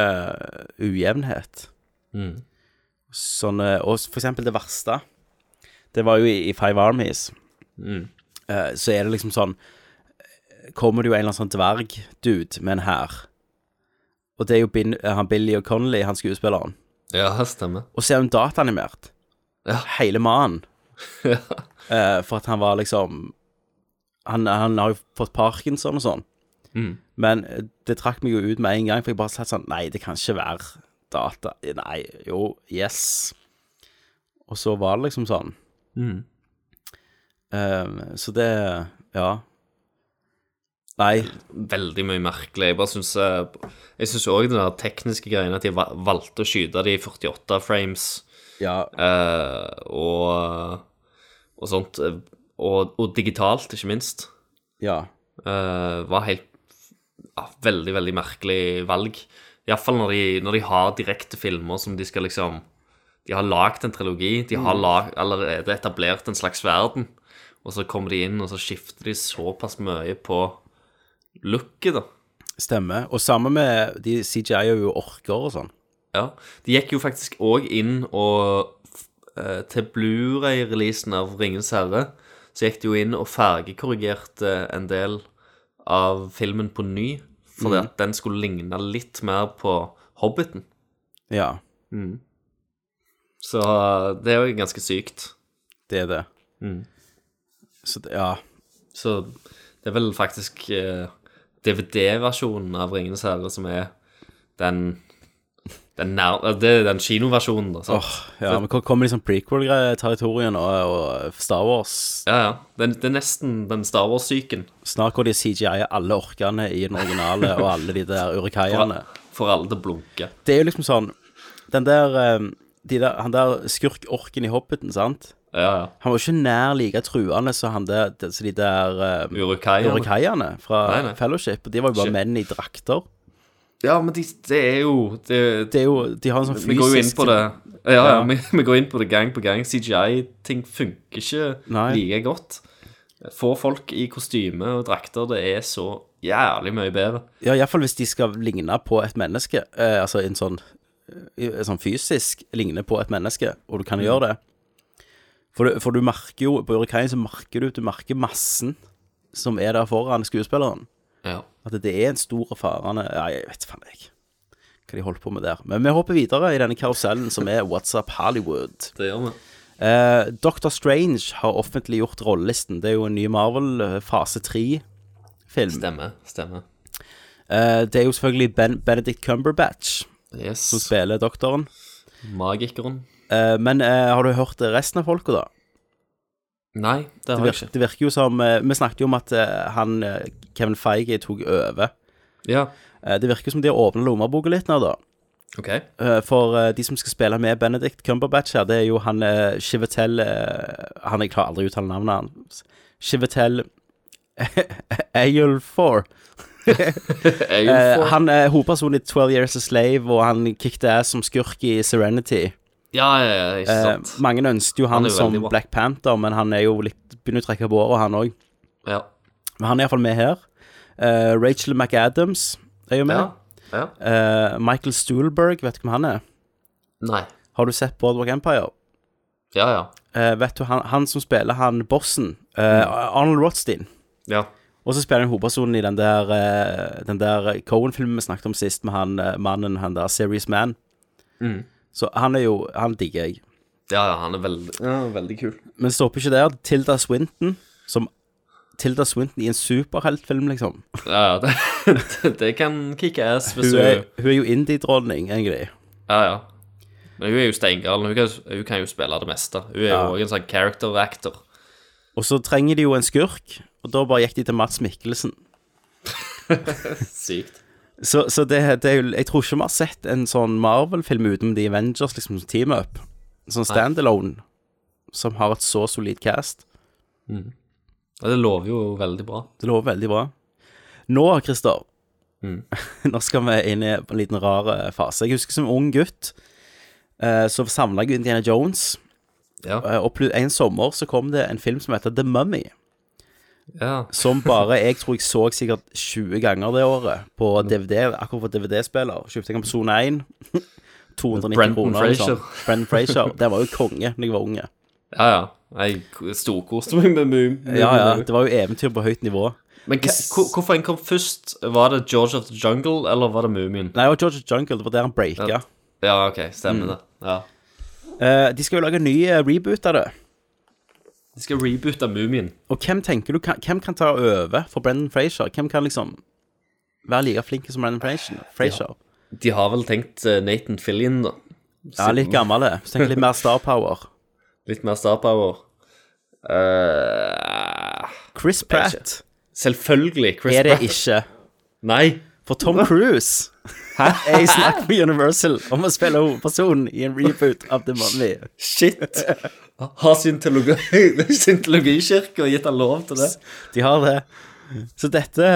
ujevnhet. Mm. Sånn, eh, og for eksempel det verste, det var jo i, i Five Armies. Mm. Eh, så er det liksom sånn Kommer det jo en eller annen sånn dvergdude med en hær. Og det er jo Bin, eh, han Billy og Connolly, han skuespilleren. Ja, stemmer. Og så er hun dataanimert. Ja. Hele mannen. *laughs* Ja. Eh, for at han var liksom han, han har jo fått parkinson og sånn. Mm. Men eh, det trakk meg jo ut med en gang, for jeg bare satt sånn Nei, det kan ikke være data. Nei, jo, yes. Og så var det liksom sånn. Mm. Eh, så det Ja. Nei. Veldig mye merkelig. Jeg bare syns Jeg syns òg den der tekniske greien at de valgte å skyte de i 48 frames Ja. uh, og, og sånt. eh, Og, og digitalt, ikke minst. Ja. uh, var helt Veldig, veldig merkelig valg. Iallfall når, de, når de har direkte filmer som de skal liksom De har lagd en trilogi. De har Mm. lag, allerede etablert en slags verden. Og så kommer de inn, og så skifter de såpass mye på looket, da. Stemmer. Og sammen med de CGI og orker og sånn. Ja. De gikk jo faktisk òg inn og eh, Til Blu-ray-releasen av Ringens herre så gikk de jo inn og fargekorrigerte en del av filmen på ny, fordi mm. at den skulle ligne litt mer på Hobbiten. Ja. Mm. Så det er jo ganske sykt. Det er det. Mm. Så det, ja. Så det er vel faktisk eh, DVD-versjonen av Ringenes herre som er den den nær, eh, Det er den kinoversjonen, da. sant? Åh, ja, men hvor kommer liksom prequel-territorien og, og Star Wars? Ja, ja. Det, det er nesten den Star Wars-syken. Snart går de CGI alle orkene i den originale, og alle de der urikaiene. For alle til å blunke. Det er jo liksom sånn Den der, eh, de der Han der skurk-orken i Hobbiten, sant? Ja, ja. Han var ikke nær like truende som han der, så de der um, Urukaiene. urukaiene fra Nei, nei. Fellowship. De var jo bare Shit. menn i drakter. Ja, men de, det er jo det, Det er jo De har en sånn Vi går jo inn på det Ja, ja, Ja. Vi, vi går inn på det gang på gang. CGI-ting funker ikke Nei. like godt. Få folk i kostyme og drakter, det er så jævlig mye bedre. Ja, iallfall hvis de skal ligne på et menneske. Eh, altså en sånn, en sånn fysisk ligne på et menneske, og du kan Mm. gjøre det. For du, for du merker jo På Urikaien så merker du Du merker massen som er der foran skuespilleren. Ja. At det er en stor farende Ja, jeg vet faen ikke hva de holder på med der. Men vi hopper videre i denne karusellen som er What's Up Hollywood. Det gjør vi. Eh, Doctor Strange har offentliggjort rollelisten. Det er jo en ny Marvel fase 3-film. Stemmer. Stemmer. Eh, det er jo selvfølgelig ben Benedict Cumberbatch Yes. som spiller doktoren. Magikeren. Eh, men eh, har du hørt resten av folka, da? Nei, det Det har jeg ikke. det virker jo som eh, Vi snakket jo om at eh, han eh, Kevin Feige tok over. Ja. Det virker som de har åpna lommeboka litt nå, da. OK. Eh, for de som skal spille med Benedict Cumberbatch her, det er jo han Chivetel Han Jeg klarer aldri å uttale navnet hans. Chivetel. *laughs* Ayulfor. *laughs* han er hovedpersonen i 12 Years a Slave, og han kicked ass som skurk i Serenity. Ja, ja, ja, ikke Eh, mange ønsket jo han, Han som bra. Black Panther, men han er jo litt begynner å trekke på året, han òg. Ja. Men han er iallfall med her. Eh, Rachel McAdams er jo med. Ja. ja. Eh, Michael Stuhlberg, vet du hvem han er? Nei. Har du sett Boardwalk Empire? Ja, ja. Eh, vet du, han, han som spiller han bossen, eh, Arnold Rothstein, Ja. Og så spiller han hovedpersonen i den der, eh, den der Cohen-filmen vi snakket om sist, med han eh, mannen, han der Serious Man. Mm. Så han er jo Han digger jeg. Ja, ja, han er veldig, ja, veldig kul. Men stopper ikke der. Tilda Swinton, som Tilda Swinton i en superheltfilm, liksom. Ja, ja, det, *laughs* det kan kicke ass hvis Hun du er, hun er jo indie-dronning, egentlig. Ja, ja. Men hun er jo steingal. Hun, hun kan jo spille det meste. Hun er Ja. jo også en sånn character actor. Og så trenger de jo en skurk, og da bare gikk de til Mats Mikkelsen. *laughs* Sykt. Så, så det, det er jo Jeg tror ikke vi har sett en sånn Marvel-film utenom The Avengers, liksom, team-up. Sånn standalone, som har et så solid cast. Mm. Ja, det lover jo veldig bra. Det lover veldig bra. Nå, Christer, Mm. *laughs* nå skal vi inn i en liten rar eh, fase. Jeg husker som ung gutt eh, så samla jeg Indiana Jones. Ja. Eh, og en sommer så kom det en film som heter The Mummy. Ja. Som bare jeg tror jeg så sikkert 20 ganger det året på DVD, akkurat for DVD-spiller. Kjøpte jeg den på Sone 1. 290 Brendan kroner. Fraser. Brendan Fraser. Den var jo konge da jeg var unge. Ja, ja. Jeg storkoste meg med Moom. Ja, ja. Det var jo eventyr på høyt nivå. Men hvorfor en kom først? Var det George of the Jungle, eller var det Mumien? Nei, det var George of the Jungle. Det var der han breaka. Ja, ja ok, stemmer Mm. det. Ja. Uh, de skal jo lage en ny eh, reboot av det. De skal reboote Mumien. Og hvem tenker du kan, Hvem kan ta over for Brendan Fraser? Hvem kan liksom være like flink som Brendan Fraser? Fraser? De har vel tenkt eh, Nathan Fillion, da. Ja, litt gammel, det. Så jeg litt mer Star Power. *laughs* Litt mer star power. Uh, Chris Pratt Selvfølgelig Chris er det Pratt. ikke. Nei. For Tom Cruise er i snakk med Universal om å spille hovedpersonen i en reboot av The Mummy. Shit. Har syntologi, syntologikirke *laughs* og gitt han lov til det? De har det. Så dette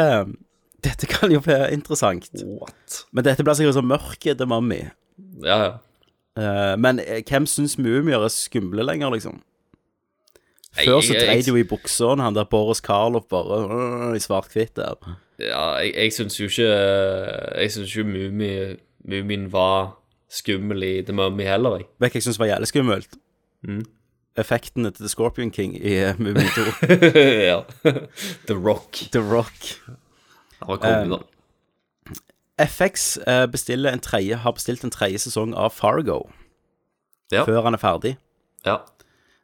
Dette kan jo bli interessant. What? Men dette blir sikkert så mørket til Mummy. Ja, ja. Eh, men eh, hvem syns mumier er skumle lenger, liksom? Før så dreide jo i buksa han der Boris Karloff bare øh, i svart-hvitt der. Ja, jeg, jeg syns jo ikke Jeg syns ikke Mumi, Mumien var skummel i The Mummy heller, jeg. Vet du hva jeg syns var jævlig skummelt? Mm. Effektene til The Scorpion King i uh, Mumien 2. ja. The Rock. The Rock. Han var konge, da. FX eh, bestiller en tredje, har bestilt en tredje sesong av Fargo Ja. før han er ferdig. Ja.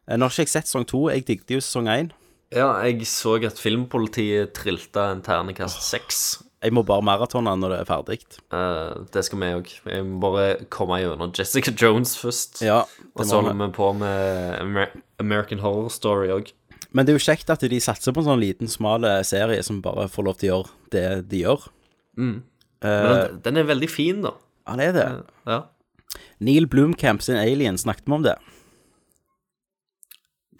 Eh, Nå har ikke jeg sett sesong to, jeg digget jo sesong én. ja, jeg så at filmpolitiet trilte en ternekast seks. Jeg må bare maratone når det er ferdig. Uh, det skal vi òg. Jeg må bare komme gjennom Jessica Jones først. Ja, og så holder vi på med American Horror Story òg. Men det er jo kjekt at de satser på en sånn liten, smal eh, serie som bare får lov til å gjøre det de gjør. Mm. Eh, Men den, den er veldig fin, da. Ja, det er det. Ja. Neil Blomkamp sin Alien, snakket vi om det?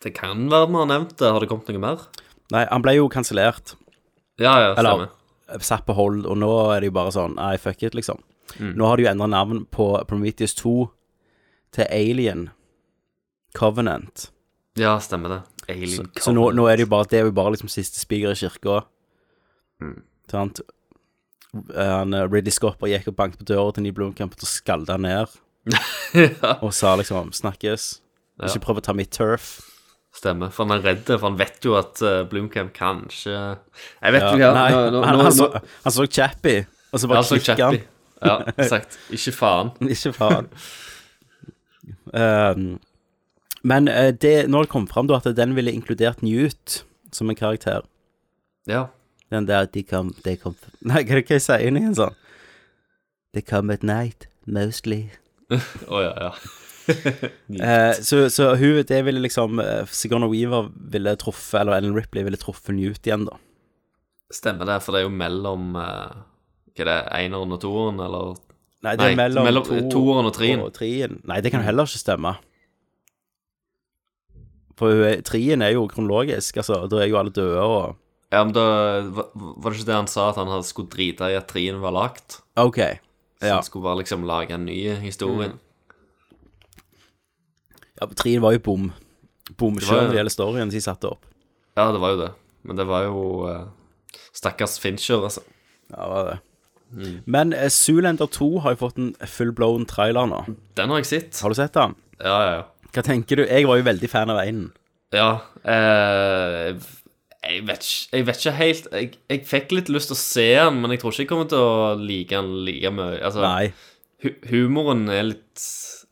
Det kan være vi har nevnt det. Har det kommet noe mer? Nei, han ble jo kansellert. Ja, ja, stemmer. Satt på hold, og nå er det jo bare sånn Nei, fuck it, liksom. Mm. Nå har de jo endra navn på Prometheus 2 til Alien Covenant. Ja, stemmer det. Alien Så, så nå, nå er det jo bare Det er jo bare liksom siste spiker i kirka. Mm. Sant? Han, eh, Ridley Scopper gikk og banket på døra til Neil Blomkamp og skalda ned. *laughs* ja. Og sa liksom 'snakkes'. Ikke prøv å ta mitt turf. Stemmer. For han er redd, for han vet jo at uh, Bloomcamp kanskje Jeg vet Ja, ja, nei, nå, nå, han, han, så, han så Chappy, og så bare klikka han. Ja, sagt. Ikke faen. *laughs* Ikke faen. Um, men eh, det, når det kom fram da at den ville inkludert Newt som en karakter Ja. Den der de kom, de kom *laughs* Nei, hva er det hva jeg sier igjen sånn? They come at night, mostly. *laughs* Å ja, ja. *laughs* Eh, så, så hun, det ville liksom eh, Sigourney Weaver ville truffet, eller Ellen Ripley ville truffet Newt igjen, da. Stemmer det, for det er jo mellom uh, Hva er det, eneren og toeren, eller Nei, det er mellom, to, toeren og treen. Nei, det kan heller ikke stemme. For trien er- treen er jo kronologisk, altså. Da er jo alle døde og Ja, men da var det ikke det han sa, at han skulle drite i at treen var lagt? OK. Så Ja. han skulle bare liksom lage en ny historie. Ja treen var jo bom. Bom Det var sjøl jo- når det gjelder storyen de satte opp. Ja, det var jo det. Men det var jo uh, Stakkars Fincher, altså. Ja, det var det. Men uh, Zoolander 2 har jo fått en full-blown trailer nå. Den har jeg sett. Har du sett den? Ja, ja, ja. Hva tenker du? Jeg var jo veldig fan av einen. Ja, Uh, Jeg vet, ikke- jeg vet ikke helt jeg, jeg fikk litt lyst til å se den, men jeg tror ikke jeg kommer til å like den like mye. Altså, Nei. hu humoren er litt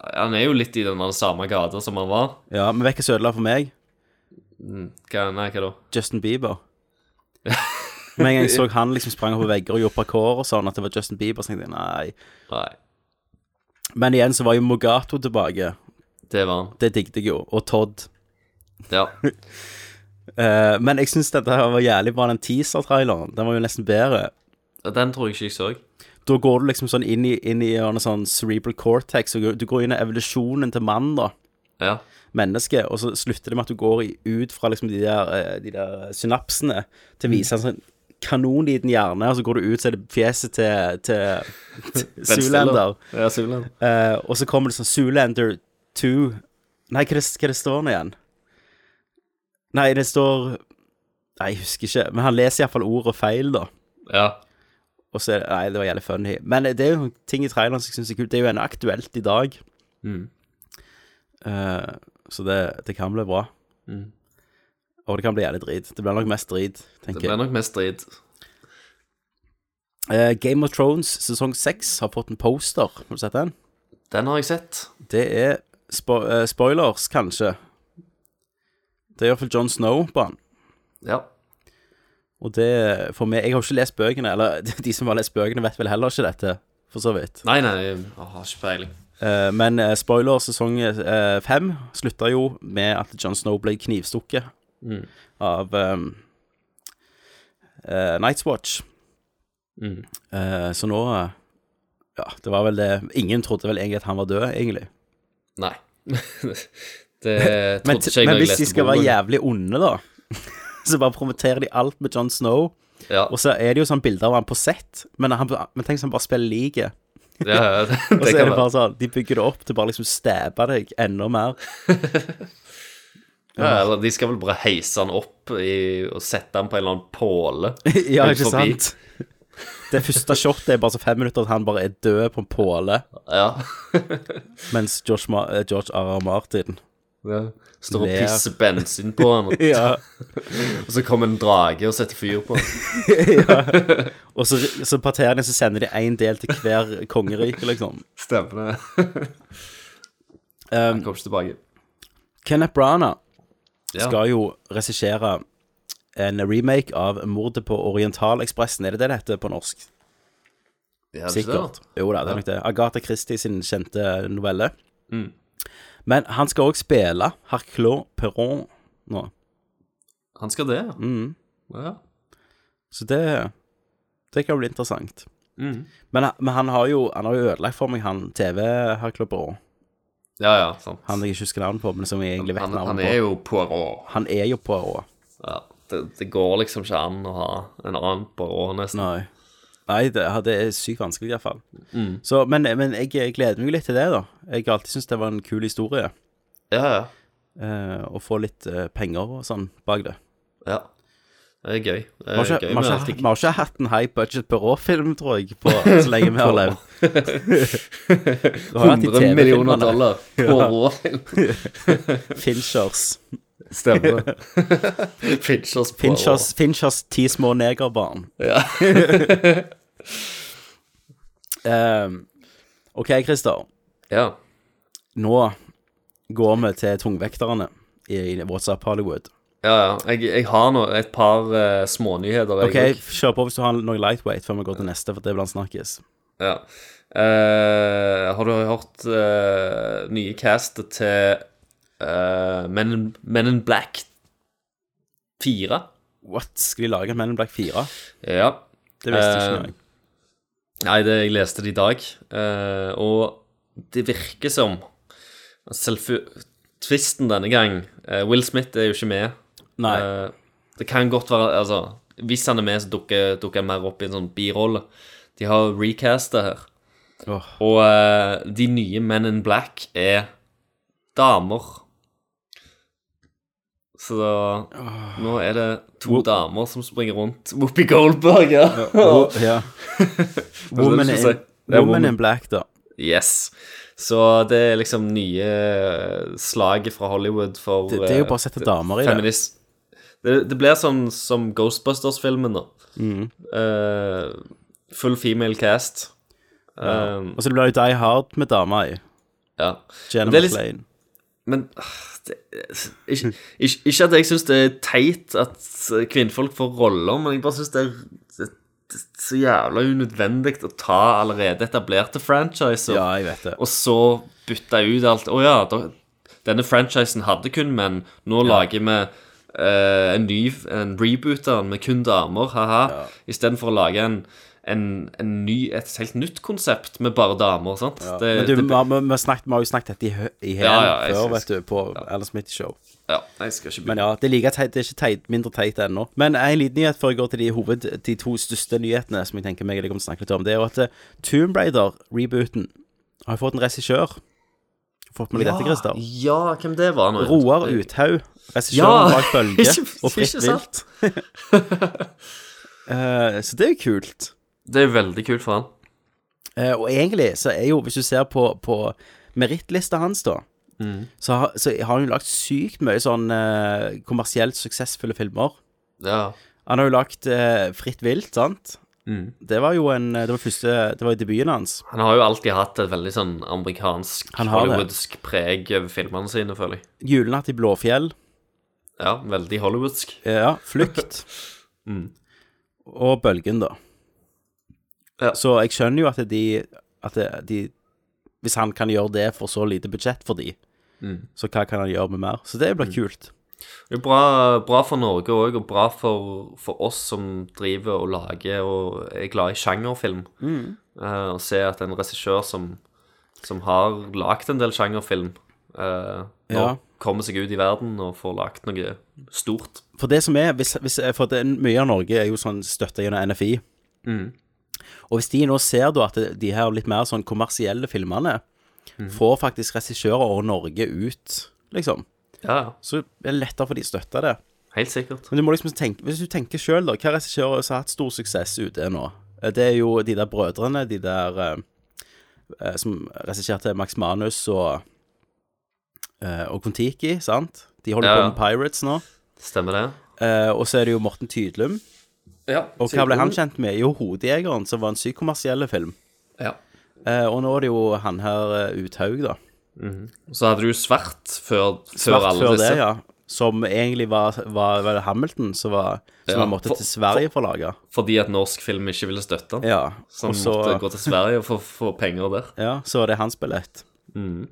Han er jo litt i den samme gata som han var. Ja, men vet du hva som ødela for meg? Mm, Hva, nei, hva da? Justin Bieber. *laughs* Med en gang jeg så han liksom sprang opp på vegger og gjorde parkour og sånn, at det var Justin Bieber, så tenkte jeg nei. Nei. Men igjen så var jo Mogato tilbake. Det var han. Det digget jeg jo. Og Todd. Ja. *laughs* Eh, men jeg syns dette her var jævlig bra, den teaser-traileren. Den var jo nesten bedre. Den tror jeg ikke jeg så. Da går du liksom sånn inn i, inn i en sånn cerebral cortex, og du går inn i evolusjonen til mannen, da. Ja. Mennesket, og så slutter det med at du går ut fra liksom de der, eh, de der synapsene til å vise en sånn kanonliten hjerne, og så går du ut, så er det fjeset til, til, til *laughs* *laughs* Zoolander. Ja, Zoolander. Eh, og så kommer det sånn Zoolander 2 Nei, hva, det, hva det står nå igjen? Nei, det står Nei, jeg husker ikke. Men han leser iallfall ordet feil, da. Ja. Og så det Nei, det var jævlig funny. Men det er jo ting i traileren som jeg syns er kult. Det er jo ennå aktuelt i dag. Mm. Uh, så det, det kan bli bra. Mm. Og det kan bli jævlig drit. Det blir nok mest drit, Det jeg. Det blir nok mest drit. Uh, Game of Thrones sesong seks har fått en poster. Har du sett den? Den har jeg sett. Det er spo uh, spoilers, kanskje. Det er iallfall John Snow på den. Ja. Og det for meg Jeg har jo ikke lest bøkene, eller *laughs* de som har lest bøkene, vet vel heller ikke dette, for så vidt. Nei, nei, jeg har ikke peiling. Uh, men uh, spoiler sesong uh, fem slutta jo med at John Snow ble knivstukket Mm. av um, Night's Watch. Mm. Så nå Ja, det var vel det Ingen trodde vel egentlig at han var død, egentlig. Nei. *laughs* det trodde Men, ikke jeg men hvis de skal være jævlig onde, da, *laughs* *laughs* så bare promoterer de alt med John Snow. Ja. Og så er det jo sånn bilder av han på sett, men, han, men tenk hvis han bare spiller like. Ja, ja, det, *laughs* Og så er det bare sånn De bygger det opp til bare liksom stæbe deg enda mer. Ja, eller de skal vel bare heise han opp i, og sette han på en eller annen påle. *laughs* ja, ikke sant? Det første shotet er bare så fem minutter at han bare er død på en påle, Ja. mens George, Ma eh, George R. R. Martin ja. Står og Ler. pisser bensin på han, og, *laughs* Ja. og så kommer en drage og setter fyr på han. *laughs* ja. *laughs* Og så, så parterer de, så sender de én del til hver kongerike, liksom. Stemmer det. Um, Kommer ikke tilbake. Kenneth Branagh Ja. skal jo regissere en remake av 'Mordet på Orientalekspressen'. Er det det det heter på norsk? Ja, det er Sikkert. det. Jo da, det er nok det. Agatha Christie sin kjente novelle. Men han skal òg spille Hercule Perron nå. Han skal det, ja. Mm. ja. Så det Det kan bli interessant. Mm. Men, men han har jo Han har jo ødelagt for meg, han TV-Hercule Perron. Ja, ja, sant. Han jeg ikke husker navnet på, men som jeg egentlig vet navnet på. han er jo Poirot. Han er jo Poirot. Ja, det, det går liksom ikke an å ha en annen Poirot, nesten. Nei. Nei, det, det er sykt vanskelig, iallfall. Mm. Så, men, men jeg, jeg gleder meg litt til det, da. Jeg har alltid syntes det var en kul historie. Ja, ja. Eh, å få litt eh, penger og sånn bak det. Ja. Det er gøy. Det er vi har ikke, hatt en high budget Perrault-film, tror jeg, på, *laughs* så lenge vi har levd. Vi har hatt de 100 millioner dollar på råfilm. *laughs* Finchers. Stemmer. *laughs* Finchers på Finchers, Finchers ti små negerbarn. Ja. Ehm, OK, Christer. Ja. Nå går vi til tungvekterne i, i WhatsApp Hollywood. Ja, ja. Jeg, jeg har nå et par uh, smånyheter. jeg OK, også. kjør på hvis du har noe lightweight før vi går til neste, for det blir snakkes. Ja. Uh, har du hørt uh, nye castet til uh, Men, in, Men in Black 4? What? Skal de lage Men in Black 4? Ja. Det visste ikke jeg. Nei, det, jeg leste det i dag, eh, og det virker som. Tvisten denne gang eh, Will Smith er jo ikke med. Nei. Eh, det kan godt være Altså, hvis han er med, så dukker, dukker han mer opp i en sånn birolle. De har recastet her. Oh. Og eh, de nye Men in Black er damer. Så da, nå er det to damer som springer rundt. Whoopi Goldberg, ja. Wo- *laughs* ja. Woman, in, woman woman. in Black, da. Yes. Så det er liksom nye slaget fra Hollywood for Det- det er jo eh, bare å sette damer i det. feminist- Det, det blir sånn som Ghostbusters-filmen, da. Mhm. Eh, full female cast. Ja. Um, Og så blir det jo Die Hard med dama i. ja. Jenna det er litt- McLean. Men ah, det, ikke, ikke, ikke at jeg syns det er teit at kvinnfolk får roller, men jeg bare syns det, det, det er så jævla unødvendig å ta allerede etablerte franchiser, Ja, jeg vet det. og så bytte ut alt. Å ja, da, denne franchisen hadde kun menn, nå lager vi uh, en ny en reboot med kun damer, haha, istedenfor å lage en en, en ny, et helt nytt konsept med bare damer. sant? Ja. Det- Men du, det- vi, har- vi, snakket, vi har jo snakket dette i, i hele Ja, ja, før, vet du, på Alan Smith Show. Ja, jeg skal ikke Men ja, det er like teit, det er ikke teit, mindre teit ennå. Men en liten nyhet før jeg går til de, hoved, de to største nyhetene som jeg tenker meg jeg kommer til å snakke litt om, det er jo at eh, Tomb Raider-rebooten har fått en regissør. Fått med deg dette, Christer? Ja, hvem det var nå? Roar Uthaug, regissøren Ja, bak Bølge *laughs* og Fritt vilt. uh, så det er jo kult. Det er veldig kult for han. Eh, og egentlig så er jo, hvis du ser på, på merittlista hans, da, Mm. så, så har han jo lagt sykt mye sånn eh, kommersielt suksessfulle filmer. Ja. Han har jo lagt eh, Fritt vilt, sant? Mm. Det var jo en Det var første Det var jo debuten hans. Han har jo alltid hatt et veldig sånn amerikansk, hollywoodsk preg over filmene sine, føler jeg. 'Julenatt i Blåfjell'. Ja, veldig hollywoodsk. Ja, 'Flukt'. *laughs* Mm. Og 'Bølgen', da. Ja. Så jeg skjønner jo at de At de Hvis han kan gjøre det for så lite budsjett for de, Mm. så hva kan han gjøre med mer? Så det blir kult. Det er bra, bra for Norge òg, og bra for, for oss som driver og lager og er glad i sjangerfilm. Mm. Uh, Å se at en regissør som, som har lagd en del sjangerfilm, eh, nå Ja. kommer seg ut i verden og får lagd noe stort. For det som er hvis, hvis, For det, mye av Norge er jo sånn støtta gjennom NFI. Mm. Og hvis de nå ser da at de her litt mer sånn kommersielle filmene mm. får faktisk regissører og Norge ut, liksom, Ja, så er det lettere for de å støtte det. Helt sikkert. Men du må liksom tenke Hvis du tenker sjøl, da, hva regissører som har hatt stor suksess ute nå? Eh, Det er jo de der brødrene, de der eh, eh, som regisserte Max Manus og eh, og Kon-Tiki, sant? De holder Ja, på med Pirates nå. Stemmer det? Eh, og så er det jo Morten Tydlum. Ja. Og hva ble han kjent med? Jo, 'Hodejegeren', som var en sykt kommersiell film. Ja. Eh, og nå er det jo han her eh, Uthaug, da. Så hadde du Svart før, før Svart alle før disse. det, ja. Som egentlig var, var, var Hamilton som, var, som Ja, han måtte for- til Sverige for å lage. Fordi at norsk film ikke ville støtte han. Ja, Så han så- måtte gå til Sverige og få, få penger der. *laughs* Ja, så er det hans billett. Mm.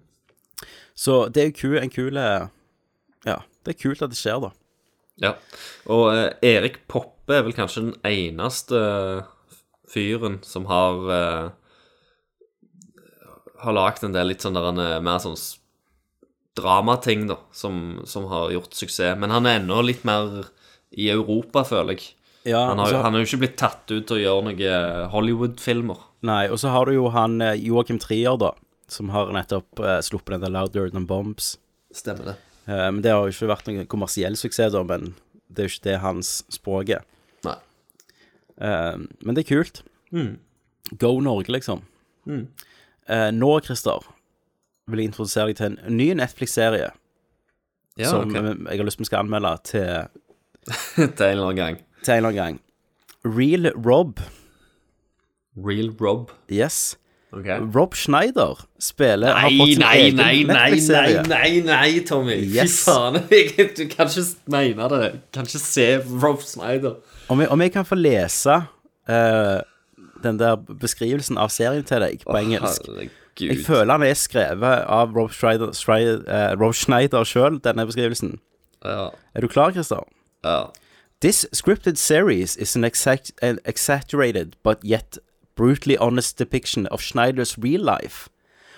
Så det er jo en kul Ja, det er kult at det skjer, da. Ja. Og eh, Erik Poppe er vel kanskje den eneste fyren som har uh, Har lagd en del litt sånn der han er mer sånn dramating, da, som, som har gjort suksess. Men han er ennå litt mer i Europa, føler jeg. Ja, han, har, altså- han er jo ikke blitt tatt ut til å gjøre noen Hollywood-filmer. Nei, og så har du jo han eh, Joakim Trier, da, som har nettopp uh, sluppet den der Louder Than Bombs. Stemmer det. Uh, men det har jo ikke vært noen kommersiell suksess, da, men det er jo ikke det hans språk er. Eh, men det er kult. Mm. Go Norge, liksom. Mm. Eh, nå, Christer, vil jeg introdusere deg til en ny Netflix-serie Ja, som ok. eh, jeg har lyst til vi skal anmelde til, *laughs* til en eller annen gang. til en eller annen gang. Real Rob. Real Rob. Yes. Okay. Rob Schneider spiller Nei, nei, nei, nei, nei, nei, nei, Tommy. Yes. Fy faen. *laughs* Du kan ikke mene det. Du kan ikke se Rob Snyder. Om jeg, om jeg kan få lese uh, den der beskrivelsen av serien til deg på oh, engelsk herregud. Jeg føler han er skrevet av Rob Schneider, Schneider, uh, Rob Schneider sjøl, denne beskrivelsen. Ja. Er du klar, Christer? Ja. This scripted series is an, exact, an exaggerated but yet brutally honest depiction of Schneider's real life.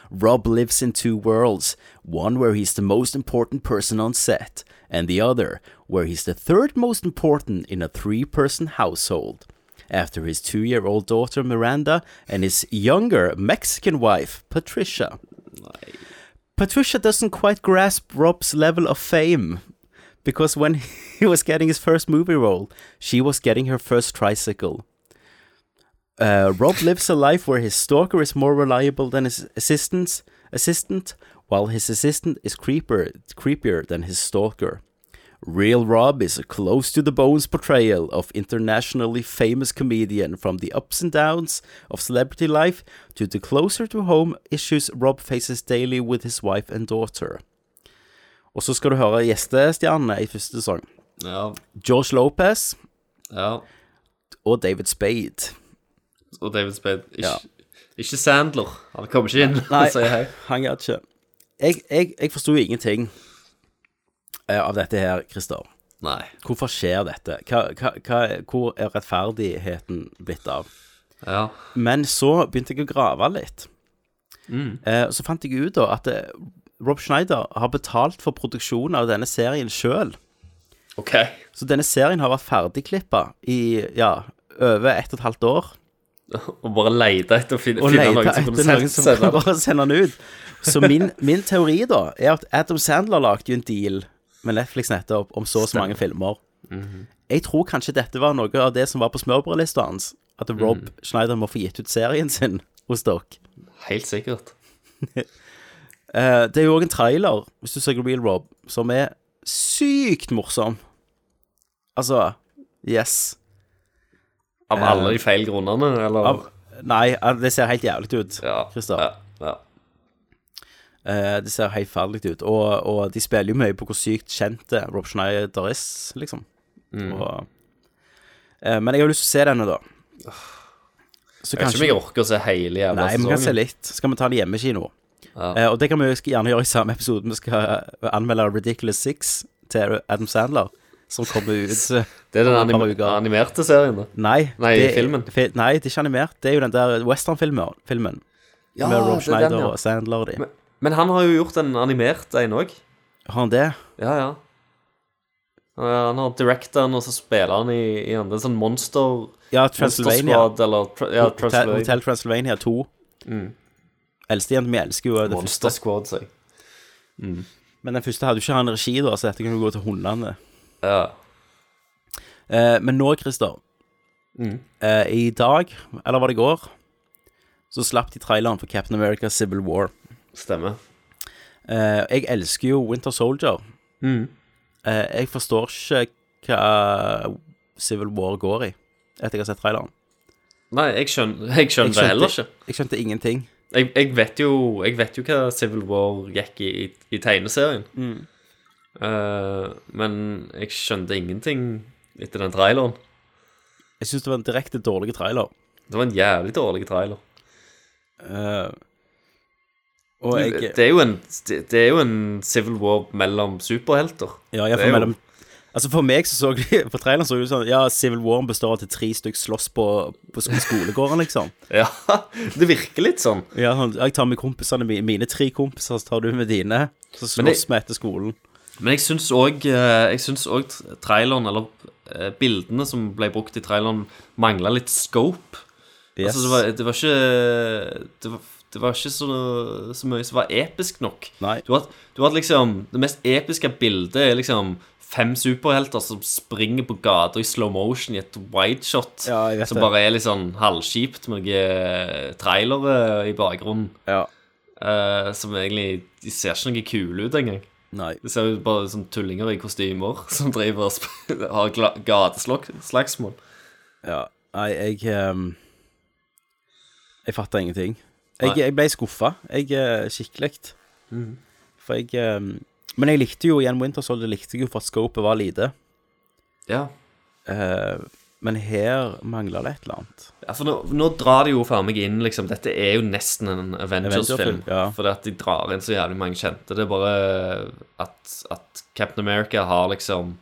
Rob lives in two worlds, one where he's the most important person on set, and the other where he's the third most important in a three person household. After his two year old daughter Miranda and his younger Mexican wife Patricia. Patricia doesn't quite grasp Rob's level of fame because when *laughs* he was getting his first movie role, she was getting her first tricycle. Uh, Rob lives a life where his stalker is more reliable than his assistant's assistant, while his assistant is creeper, creepier than his stalker. Real Rob is a close to the bones portrayal of internationally famous comedian from the ups and downs of celebrity life to the closer to home issues Rob faces daily with his wife and daughter. Og så skal du høre gjestestjernene i første sesong. Ja. George Lopez ja. og David Spade. Og David Spade. Ikke, Ja. ikke Sandler. Han kommer ikke inn Nei, *laughs* hei. han gjør ikke. Jeg, jeg, jeg forsto ingenting eh, av dette her, Christer. Nei. Hvorfor skjer dette? Hva, hva, hva, hvor er rettferdigheten blitt av? Ja. Men så begynte jeg å grave litt. Mm. Eh, så fant jeg ut da at eh, Rob Schneider har betalt for produksjonen av denne serien sjøl. Ok. Så denne serien har vært ferdigklippa i ja, over ett og et halvt år. *laughs* Og bare lete etter å finne, Og finne noen som kunne noen som sende *laughs* bare sende den ut. Så min, min teori da er at Adam Sandler lagde jo en deal med Netflix nettopp om så og så mange filmer. Mhm. Jeg tror kanskje dette var noe av det som var på smørbrødlista hans. At Rob mm. Schneider må få gitt ut serien sin hos dere. Helt sikkert. *laughs* Eh, det er jo òg en trailer, hvis du søker Real Rob, som er sykt morsom. Altså Yes. Av alle de feil grunnene, eller? Av, nei, eh, det ser helt jævlig ut, Ja, Christer. ja, ja. Eh, det ser helt ferdig ut. Og, og de spiller jo mye på hvor sykt kjente Rob Schneider er, liksom. Mm. Og, eh, men jeg har lyst til å se denne, da. Så Jeg vet ikke om jeg orker å se hele jævla Nei, vi kan se litt. Så kan vi ta en hjemmekino? Ja. Uh, og det kan vi jo gjerne gjøre i samme episode. Vi skal eh, anmelde Ridiculous Six til Adam Sandler, som kommer ut eh, Det er den anim animerte serien, da? Nei, Nei, det, filmen. Fi, nei, det er ikke animert. Det er jo den der westernfilmen. Filmen, Ja, med Rob det er den, Schneider ja. og Sandler og de. Men, men han har jo gjort en animert en òg. Har han det? Ja, ja. Han har directa den, og så spiller han i, i en, sånn monster Ja, Monster Transylvania. Squad, eller ja, Transylvania. Hotel Transylvania 2. Mm. Eldstejenta mi elsker jo Monster. Squad, sier jeg. Men den første hadde jo ikke han regi, da, så dette kan jo gå til hundene. Ja. Eh, men nå, Christer Mm. eh, I dag, eller var det i går, så slapp de traileren for Captain America Civil War. Stemmer. Eh, jeg elsker jo Winter Soldier. Mm. Eh, jeg forstår ikke hva Civil War går i, etter jeg har sett traileren. Nei, jeg skjønner, jeg skjønner det heller ikke. Jeg skjønte ingenting. Jeg, jeg, vet jo, jeg vet jo hva Civil War gikk i, i, i tegneserien. Mm. Eh, men jeg skjønte ingenting etter den traileren. Jeg syns det var en direkte dårlig trailer. Det var en jævlig dårlig trailer. Uh, og jeg det, er jo en, det, det er jo en Civil War mellom superhelter. Ja, jeg for mellom Altså For meg så så *laughs* de På traileren så det sånn Ja, Civil War består av til tre stykker slåss på, på skolegården, liksom. *laughs* Ja, det virker litt sånn. Ja, sånn, Jeg tar med kompisene mine, mine tre kompiser, så tar du med dine. Så slåss vi etter skolen. Men jeg syns òg Jeg traileren, eller eh, bildene som ble brukt i traileren, mangla litt scope. Yes. Altså, det var, det var ikke Det var, det var ikke så, så mye som var episk nok. Nei. Du hadde, du hadde liksom Det mest episke bildet er liksom fem superhelter som springer på gata i slow motion i et wideshot. Ja, som bare er litt sånn halvkjipt med noen trailere i bakgrunnen. Ja. Uh, som egentlig De ser ikke noe kule ut engang. Nei. Det ser ut bare som tullinger i kostymer *laughs* som driver og *laughs* har gateslagsmål. Ja. Nei, jeg um, Jeg fatter ingenting. Jeg, jeg ble skuffa. Jeg eh, Skikkelig. Mm. For jeg um, Men jeg likte jo igjen Winter Soldier likte jeg jo for at scopet var lite. Ja. Eh, men her mangler det et eller annet. Ja, for nå, nå drar de jo for meg inn liksom Dette er jo nesten en Avengers-film. Ja. Fordi at de drar inn så jævlig mange kjente. Det er bare at, at Captain America har liksom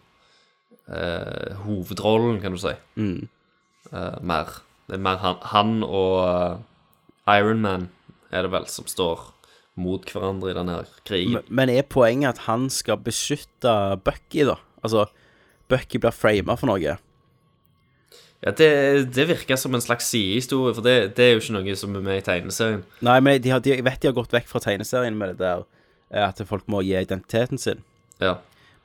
eh, hovedrollen, kan du si. Mm. Eh, mer. Det er mer han, han og uh, Iron Man er det vel som står mot hverandre i denne krigen. Men, men er poenget at han skal beskytte Bucky, da? Altså, Bucky blir frama for noe. Ja, det, det virker som en slags sidehistorie, for det, det er jo ikke noe som er med i tegneserien. Nei, men de har, de, jeg vet de har gått vekk fra tegneserien med det der eh, at folk må gi identiteten sin. Ja.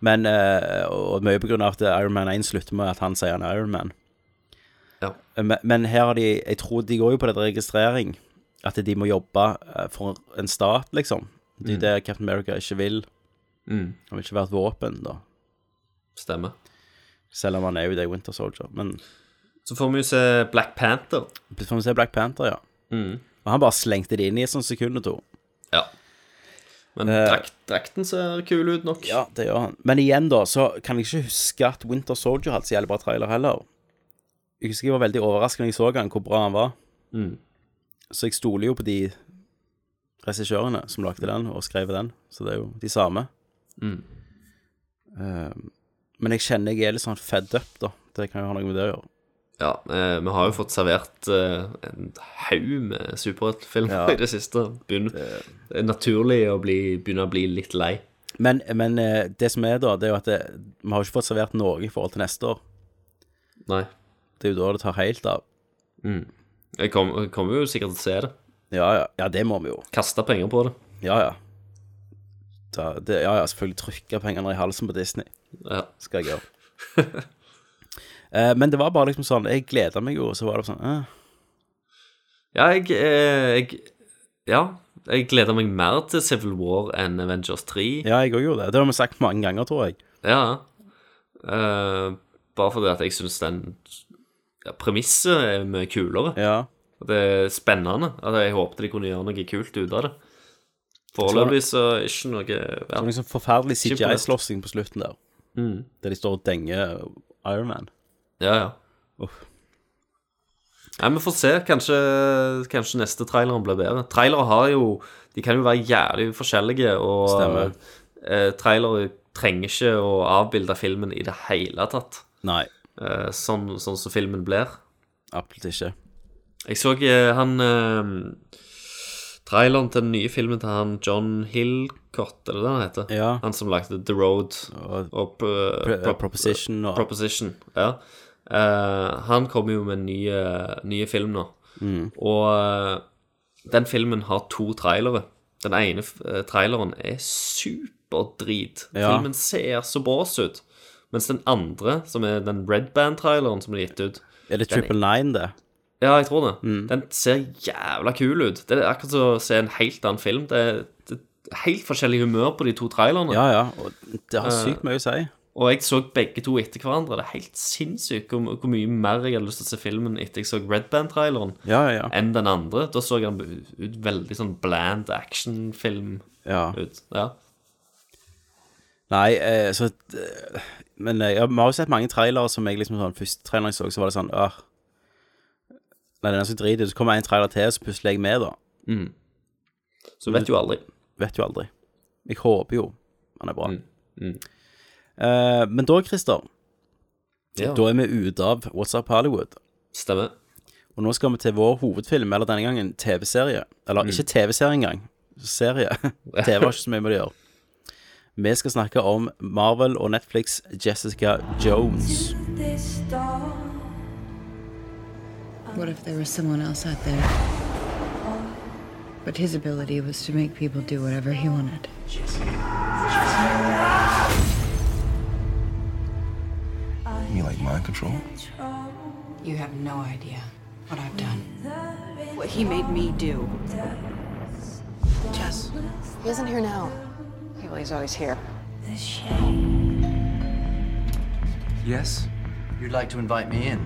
Men, eh, og mye på grunn av at Iron Man 1 slutter med at han sier han er Iron Man. Ja. Eh, Men, men her har de Jeg tror de går jo på det registrering. At de må jobbe for en stat, liksom. Det er Mm. det Captain America ikke vil. Mm. Han vil ikke være et våpen, da. Stemmer. Selv om han er jo det Winter Soldier. Men Så får vi jo se Black Panther. så får vi se Black Panther, ja. Mm. Og han bare slengte det inn i et sånt sekund og to. Ja. Men drakt, drakten ser kul ut nok. Ja, det gjør han. Men igjen, da, så kan jeg ikke huske at Winter Soldier hadde så jævlig bra trailer heller. Jeg husker jeg var veldig overrasket når jeg så han, hvor bra han var. Mm. Så jeg stoler jo på de regissørene som lagde den og skrev den, så det er jo de samme. Mm. Eh, men jeg kjenner jeg er litt sånn fed up, da. Det kan jo ha noe med det å gjøre. Ja, eh, vi har jo fått servert eh, en haug med superheltfilmer Ja. i det siste. Begynner, det er naturlig å bli, begynne å bli litt lei. Men, men eh, det som er, da, det er jo at det, vi har ikke fått servert noe i forhold til neste år. Nei. Det er jo da det tar helt av. Mm. Jeg kom- kommer jo sikkert til å se det. Ja, ja, ja, det må vi jo. Kaste penger på det. Ja, ja. Da, det, ja, ja, selvfølgelig trykke pengene i halsen på Disney. Ja. Skal jeg gjøre. *laughs* Eh, men det var bare liksom sånn Jeg gleda meg jo, og så var det sånn eh. Ja, jeg, eh, jeg Ja, jeg gleder meg mer til Civil War enn Avengers 3. Ja, jeg òg gjorde det. Det har vi sagt mange ganger, tror jeg. Ja. Eh, bare fordi at jeg syns den ja, premisset er mye kulere. Ja. Og Det er spennende. At jeg håpet de kunne gjøre noe kult ut av det. Foreløpig så ikke noe ja. Sånn liksom forferdelig CGI-slåssing på slutten der. Mm. Der de står og denger Iron Man. Ja, ja. Uff. Nei, Vi får se. Kanskje, kanskje neste traileren blir bedre. Trailere har jo De kan jo være jævlig forskjellige, og Stemmer. eh, trailere trenger ikke å avbilde filmen i det hele tatt. Nei. Eh, sånn, sånn som filmen blir. Absolutt ikke. Jeg så eh, han eh, Traileren til den nye filmen til han John Hillcott, er det det han heter? Ja. Han som lagde The Road Og, og eh, Pro- Pro- Proposition og- Proposition, ja. Eh, han kommer jo med en ny, film nå. Mm. Og uh, den filmen har to trailere. Den ene uh, traileren er superdrit. Ja. Filmen ser så bås ut. Mens den andre, som er den Red Band-traileren som er gitt ut Er det Triple Nine, det? Ja, jeg tror det. Mm. Den ser jævla kul ut. Det er akkurat som å se en helt annen film. Det er, det er helt forskjellig humør på de to trailerne. Ja, ja. Og det har sykt mye å si. Og jeg så begge to etter hverandre. Det er helt sinnssykt hvor, hvor mye mer jeg hadde lyst til å se filmen etter jeg så Red Band-traileren, Ja, ja. enn den andre. Da så den ut veldig sånn bland actionfilm Ja. ut. Ja. Nei, eh, så eh, Men eh, ja, vi har jo sett mange trailere som jeg liksom sånn Første traileren jeg så, så var det sånn Åh Nei, den er så drit. Så kommer en trailer til, så pusler jeg med, da. Mm. Så vet jo aldri. Vet jo aldri. Jeg håper jo han er bra. Mm. Eh, men da, Christer, Ja. da er vi ute av What's Up Hollywood. Stemmer. Og nå skal vi til vår hovedfilm, eller denne gangen TV-serie. Eller Mm. ikke TV-serie engang. Serie. *laughs* TV har ikke så mye med det å gjøre. Vi skal snakke om Marvel og Netflix Jessica Jones. What if there was someone else out there? But his ability was to make people do whatever he wanted. You like mind control? You have no idea what I've done. What he made me do. Jess. He isn't here now. Yeah, well, he's always here. Yes? You'd like to invite me in?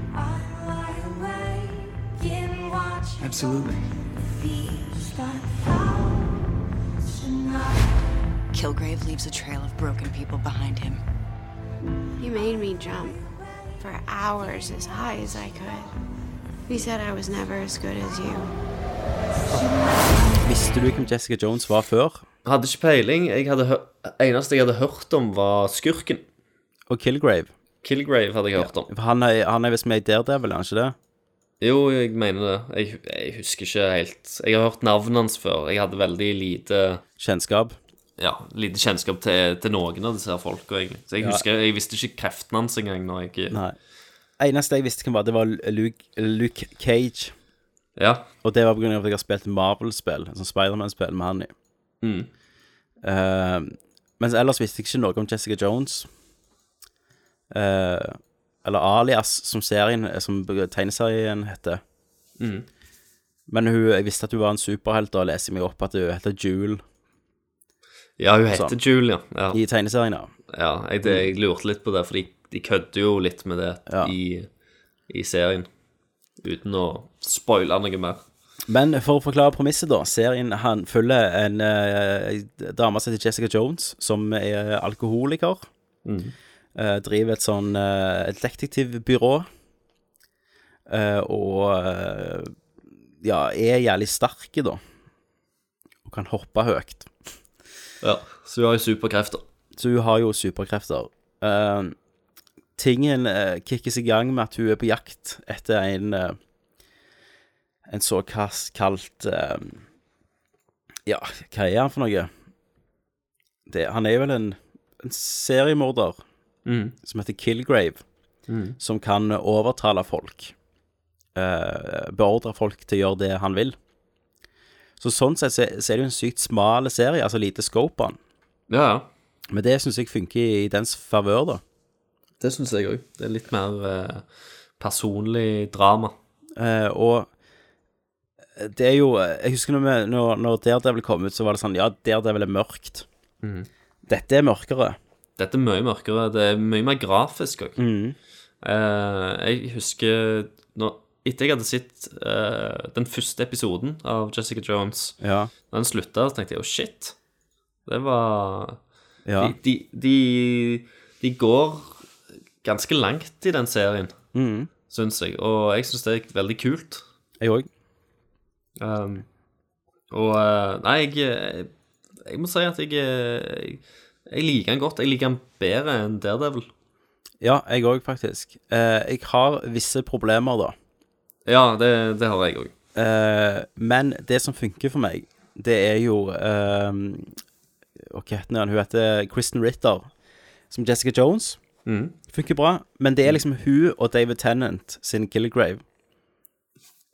Absolutely. Kilgrave leaves a trail of broken people behind him. He made me jump for hours as high as I could. He said I was never as good as you. Visste du hvem Jessica Jones var før? Hadde ikke peiling. Jeg hadde eneste jeg hadde hørt om, var Skurken. Og Kilgrave. Kilgrave hadde jeg hørt om. Ja, han er, han er visst med i Daredevil, er han ikke det? Jo, jeg mener det. Jeg, jeg husker ikke helt. Jeg har hørt navnet hans før. Jeg hadde veldig lite Kjennskap? Ja, lite kjennskap til, til noen av disse her folka, egentlig. Så jeg Ja. husker, jeg visste ikke kreften hans engang når jeg Nei. Eneste jeg visste hvem var, det var Luke, Luke Cage. Ja. Og det var av at jeg har spilt Marvel-spill, en sånn Spiderman-spill med han i. Mm. Uh, mens ellers visste jeg ikke noe om Jessica Jones. Uh, eller Alias, som serien, som tegneserien heter. Mm. Men hun, jeg visste at hun var en superhelt, og leser meg opp at hun heter Jule. Ja, hun heter Sånn. Julia. ja. I tegneserien, ja. Ja, jeg, det, jeg lurte litt på det, for de, de kødder jo litt med det Ja. i, i serien. Uten å spoile noe mer. Men for å forklare premisset, da. Serien han følger en eh, dame som heter Jessica Jones, som er alkoholiker. Mm. Eh, driver et sånn uh, detektivbyrå. Eh, og ja, er jævlig sterk, da. Og kan hoppe høyt. Ja, så hun har jo superkrefter. Så hun har jo superkrefter. Uh, tingen uh, kickes i gang med at hun er på jakt etter en uh, En såkalt uh, Ja, hva er han for noe? Det, han er vel en, en seriemorder mm. som heter Killgrave, mm. som kan overtale folk. Uh, beordre folk til å gjøre det han vil. Så sånn sett så, så er det jo en sykt smal serie, altså lite scope på den. Ja, ja. Men det syns jeg funker i, i dens favør, da. Det syns jeg òg. Det er litt mer eh, personlig drama. Eh, og det er jo Jeg husker når, vi, når, når Daredevil kom ut, så var det sånn Ja, Daredevil er mørkt. Mm. Dette er mørkere. Dette er mye mørkere. Det er mye mer grafisk òg. Mhm. jeg husker når, Etter jeg hadde sett uh, den første episoden av Jessica Jones, Ja. da den slutta, så tenkte jeg oh shit. Det var Ja. de, de, de, de går ganske langt i den serien, mm. syns jeg. Og jeg syns det er veldig kult. Jeg òg. Um, og eh, Nei, jeg, jeg, jeg må si at jeg, jeg, jeg liker den godt. Jeg liker den bedre enn Daredevil. Ja, jeg òg, faktisk. Eh, jeg har visse problemer, da. Ja, det, det har jeg òg. Eh, men det som funker for meg, det er jo eh, Hva heter hun? Hun heter Kristen Ritter, som Jessica Jones. Mm. Funker bra. Men det er liksom hun og David Tennant sin Killigrave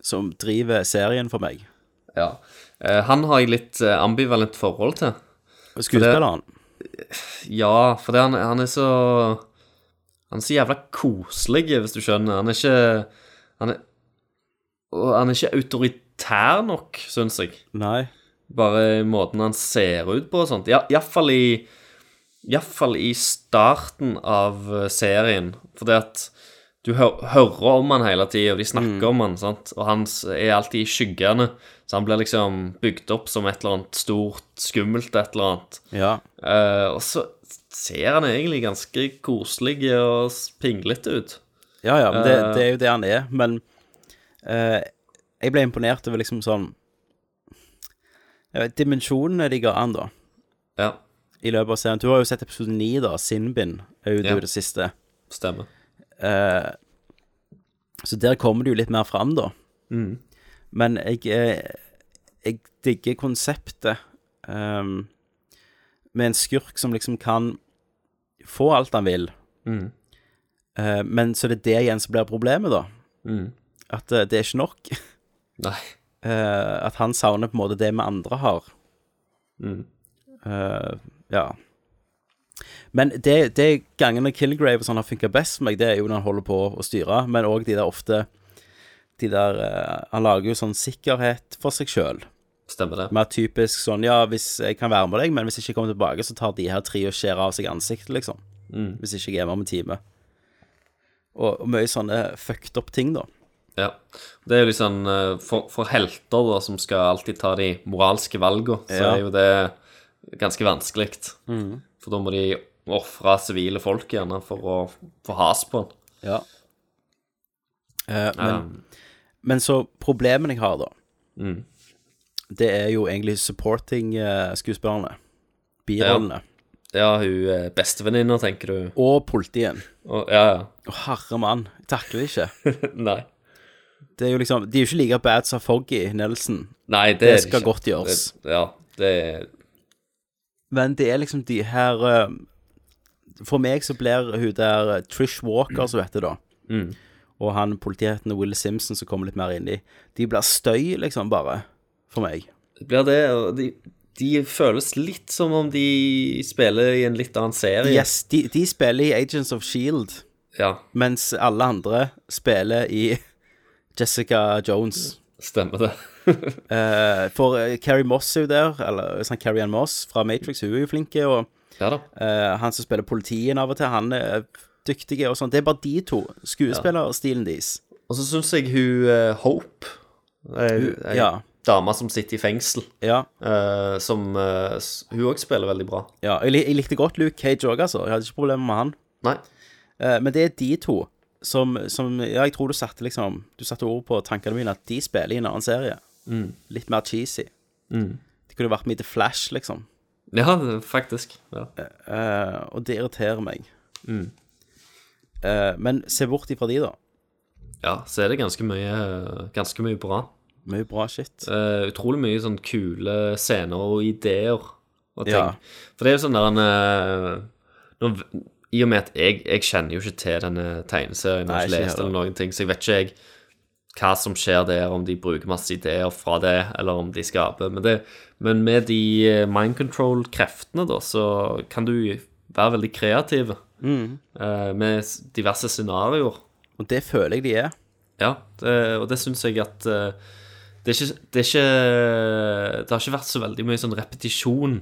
som driver serien for meg. Ja. Eh, han har jeg litt eh, ambivalent forhold til. Skuespilleren. Ja, for det, han, han er så Han er så jævla koselig, hvis du skjønner. Han er ikke Han er Og han er ikke autoritær nok, syns jeg. Nei. Bare måten han ser ut på og sånt. Iallfall i Iallfall i starten av eh, serien. Fordi at du hø hører om han hele tida, og de snakker om han, sant? og han er alltid i skyggene. Så han blir liksom bygd opp som et eller annet stort, skummelt et eller annet. Ja. Uh, og så ser han egentlig ganske koselig og pinglete ut. Ja, ja, men det, Eh, det er jo det han er. Men eh, jeg ble imponert over liksom sånn vet, Dimensjonene de ga an, da. Ja. I løpet av serien. Du har jo sett episode 9, da. Sinbin er jo Ja. det siste. Stemmer. Eh, så der kommer det jo litt mer fram, da. Mhm. Men jeg, eh, jeg digger konseptet um, med en skurk som liksom kan få alt han vil. Mhm. Uh, men så det er det igjen som blir problemet, da. Mhm. At eh, det er ikke nok. Nei. *laughs* Eh, at han savner på en måte det vi andre har. Mm. Eh, ja. Men det, det gangene Killgrave og sånn har funka best for meg, det er jo når han holder på å styre, men òg de der ofte De der Han lager jo sånn sikkerhet for seg sjøl. Stemmer det. Mer typisk sånn Ja, hvis jeg kan være med deg, men hvis jeg ikke kommer tilbake, så tar de her tre og skjærer av seg ansiktet, liksom. Mm. Hvis ikke jeg er med om en time. Og, og mye sånne fucked up ting, da. Ja. Det er jo liksom eh, for, for helter da, som skal alltid ta de moralske valgene, så Ja. er jo det ganske vanskelig. Mhm. For da må de ofre sivile folk gjerne for å få has på den. Ja. Eh, men, Um, men så problemene jeg har, da, Mm. det er jo egentlig supporting-skuespillerne. Birollene. Ja, hun er bestevenninna, tenker du? Og politiet. Og, ja, ja. Å, herre mann, jeg takler det ikke. *laughs* Nei. Det er jo liksom De er jo ikke like bad som Foggy Nelson. Nei, det, Det er det skal ikke. godt gjøres. Det, ja, det er Men det er liksom de her eh, For meg så blir hun der eh, Trish Walker, som heter da, Mm. og han politiheten Will Simpson som kommer litt mer inn i, de blir støy, liksom, bare, for meg. Det blir det, og de, de føles litt som om de spiller i en litt annen serie. Yes, de, de spiller i Agents of Shield, Ja, mens alle andre spiller i Jessica Jones. stemmer det. uh, *laughs* for eh, Carrie Moss er jo der, eller sånn Carrie Ann Moss fra Matrix, hun er jo flink. Og Ja. Eh, han som spiller politien av og til, han er dyktig og sånn. Det er bare de to. Skuespillerstilen deres. Og så syns jeg hun uh, Hope Ei ei ja. dame som sitter i fengsel, Ja. uh, som uh, Hun òg spiller veldig bra. ja jeg, lik- jeg likte godt Luke Cage òg, altså. Jeg hadde ikke problemer med han. Nei. Uh, men det er de to som, som Ja, jeg tror du satte liksom Du satte ord på tankene mine, at de spiller i en annen serie. Mm. Litt mer cheesy. Mm. De kunne vært med i The Flash, liksom. Ja, faktisk. Ja. Uh, og det irriterer meg. Mm. Uh, men se bort ifra de, da. ja, så er det ganske mye, ganske mye bra. Mye bra shit. Uh, utrolig mye sånn kule scener og ideer og ting. Ja. For det er jo sånn der en I og med at jeg, jeg kjenner jo ikke til denne tegneserien, jeg Nei, har ikke ikke lest eller noen ting, så jeg vet ikke jeg hva som skjer der, om de bruker masse ideer fra det, eller om de skaper. Men, det, men med de eh, mind control-kreftene, da, så kan du være veldig kreativ Mm. uh, med diverse scenarioer. Og det føler jeg de er. Ja, det, og det syns jeg at uh, det, er ikke, det er ikke Det har ikke vært så veldig mye sånn repetisjon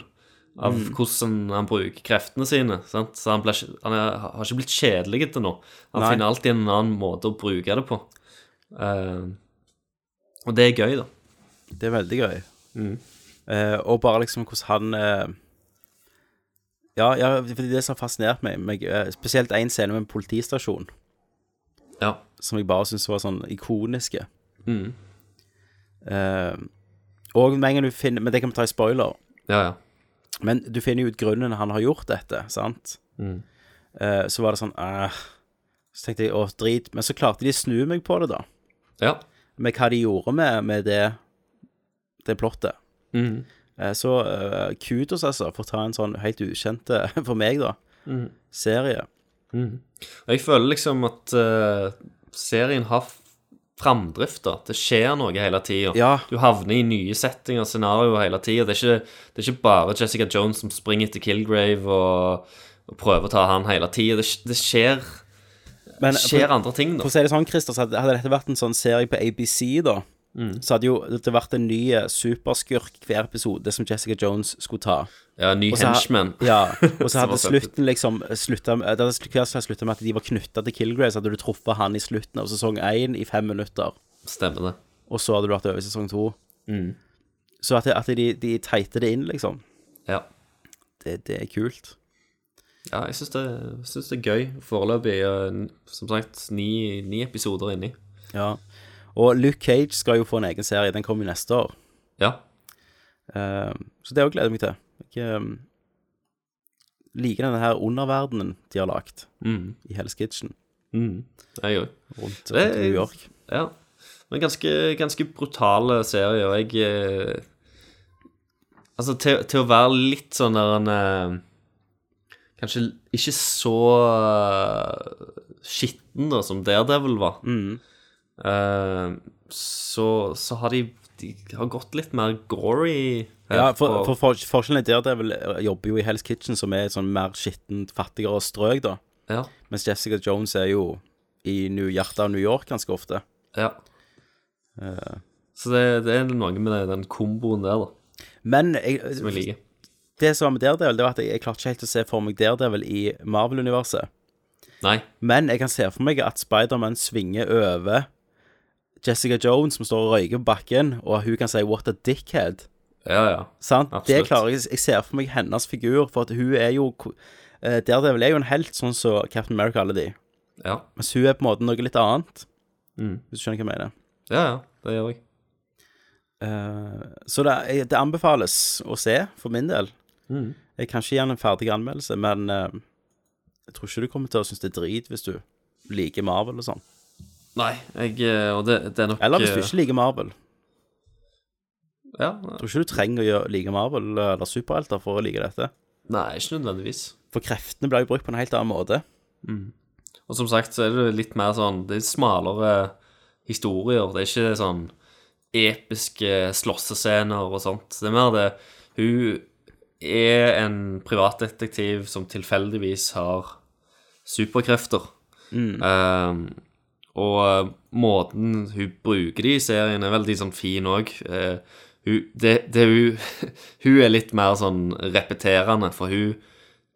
av Mm. hvordan han bruker kreftene sine. Sant? Så han, ble, han er, har ikke blitt kjedelig til nå. Han Nei. finner alltid en annen måte å bruke det på. Uh, og det er gøy, da. Det er veldig gøy. Mm. Uh, og bare liksom hvordan han uh, Ja, ja, fordi det som har fascinert meg, meg spesielt én scene med en politistasjon, Ja. som jeg bare syns var sånn ikoniske. Mm. Og med en gang du finner Men det kan vi ta i spoiler. Ja, ja. Men du finner jo ut grunnen han har gjort dette, sant? Mm. Eh, så var det sånn eh, Så tenkte jeg å, drit. Men så klarte de å snu meg på det, da. Ja. Med hva de gjorde med, med det, det plottet. Mm. Eh, så eh, kudos, altså, for å ta en sånn helt ukjente, *laughs* for meg, da, mm. serie. Mhm. Og jeg føler liksom at eh, serien har f- framdrift, da. Det skjer noe hele tida. Ja. Du havner i nye settinger og scenarioer hele tida. Det, det er ikke bare Jessica Jones som springer etter Kilgrave og, og prøver å ta han hele tida. Det, det skjer Men, skjer for- andre ting, da. For å si det sånn, Christer, så hadde, hadde dette vært en sånn serie på ABC, da, Mm. så hadde jo det vært en ny superskurk hver episode som Jessica Jones skulle ta. Ja, ny Og så henchman. Ja, og så *laughs* hadde slutten liksom slutta med Det at de var knytta til Kilgrave, så hadde du truffet han i slutten av sesong én i fem minutter. Stemmer det. Og så hadde du vært over i sesong to. Mm. Så at, at de, de teiter det inn, liksom, Ja. det, det er kult. Ja, jeg syns det, det er gøy. Foreløpig, som sagt, ni, ni episoder inni. Ja. Og Luke Cage skal jo få en egen serie. Den kommer jo neste år. Ja. Uh, så det òg gleder jeg meg til. Jeg eh, liker denne her underverdenen de har lagt Mm. i Hell's Kitchen Mm. Jeg òg. rundt, rundt New York. Ja. Men ganske, ganske brutale serier, og jeg eh, Altså, til, til å være litt sånn der en eh, Kanskje ikke så eh, skitten da, som Daredevil var. Mm. Uh, så, så har de De har gått litt mer gory. Ja, for, for, for forskjellen er der det er vel eh, jobber jo i Hell's Kitchen, som er et sånn mer skittent, fattigere strøk, da. Ja. Mens Jessica Jones er jo i New, hjertet av New York ganske ofte. Ja. Uh, Så det, det er noe med den komboen der, da, men jeg, som jeg liker. det som var med Daredevil, det var at jeg, jeg klarte ikke helt å se for meg Daredevil i Marvel-universet. Nei. Men jeg kan se for meg at Spiderman svinger over Jessica Jones, som står og røyker på bakken, og hun kan si 'what a dickhead'. Ja, ja. Sant? Det klarer jeg Jeg ser for meg hennes figur, for at hun er jo uh, Daredevil er jo en helt, sånn som Captain America, alle de. Ja. Mens hun er på en måte noe litt annet, Mm. hvis du skjønner hva jeg mener. Ja, ja. Det gjør jeg. Eh, så det, det anbefales å se, for min del. Mm. Jeg kan ikke gi en ferdig anmeldelse, men eh, jeg tror ikke du kommer til å synes det er drit hvis du liker Marvel og sånn. Nei, jeg eh, Og det, det er nok Eller hvis du eh, ikke liker Marvel. Ja. Jeg tror ikke du trenger å gjøre, like Marvel eller superhelter for å like dette. Nei, ikke nødvendigvis. For kreftene blir jo brukt på en helt annen måte. Mm. Og som sagt så er det litt mer sånn Det er smalere historier. Det er ikke sånn episke slåssescener og sånt. Det er mer det Hun er en privatdetektiv som tilfeldigvis har superkrefter. Mm. Um, og måten hun bruker de i serien, er veldig sånn fin òg. Hun, det, det hun, *laughs* hun er litt mer sånn repeterende, for hun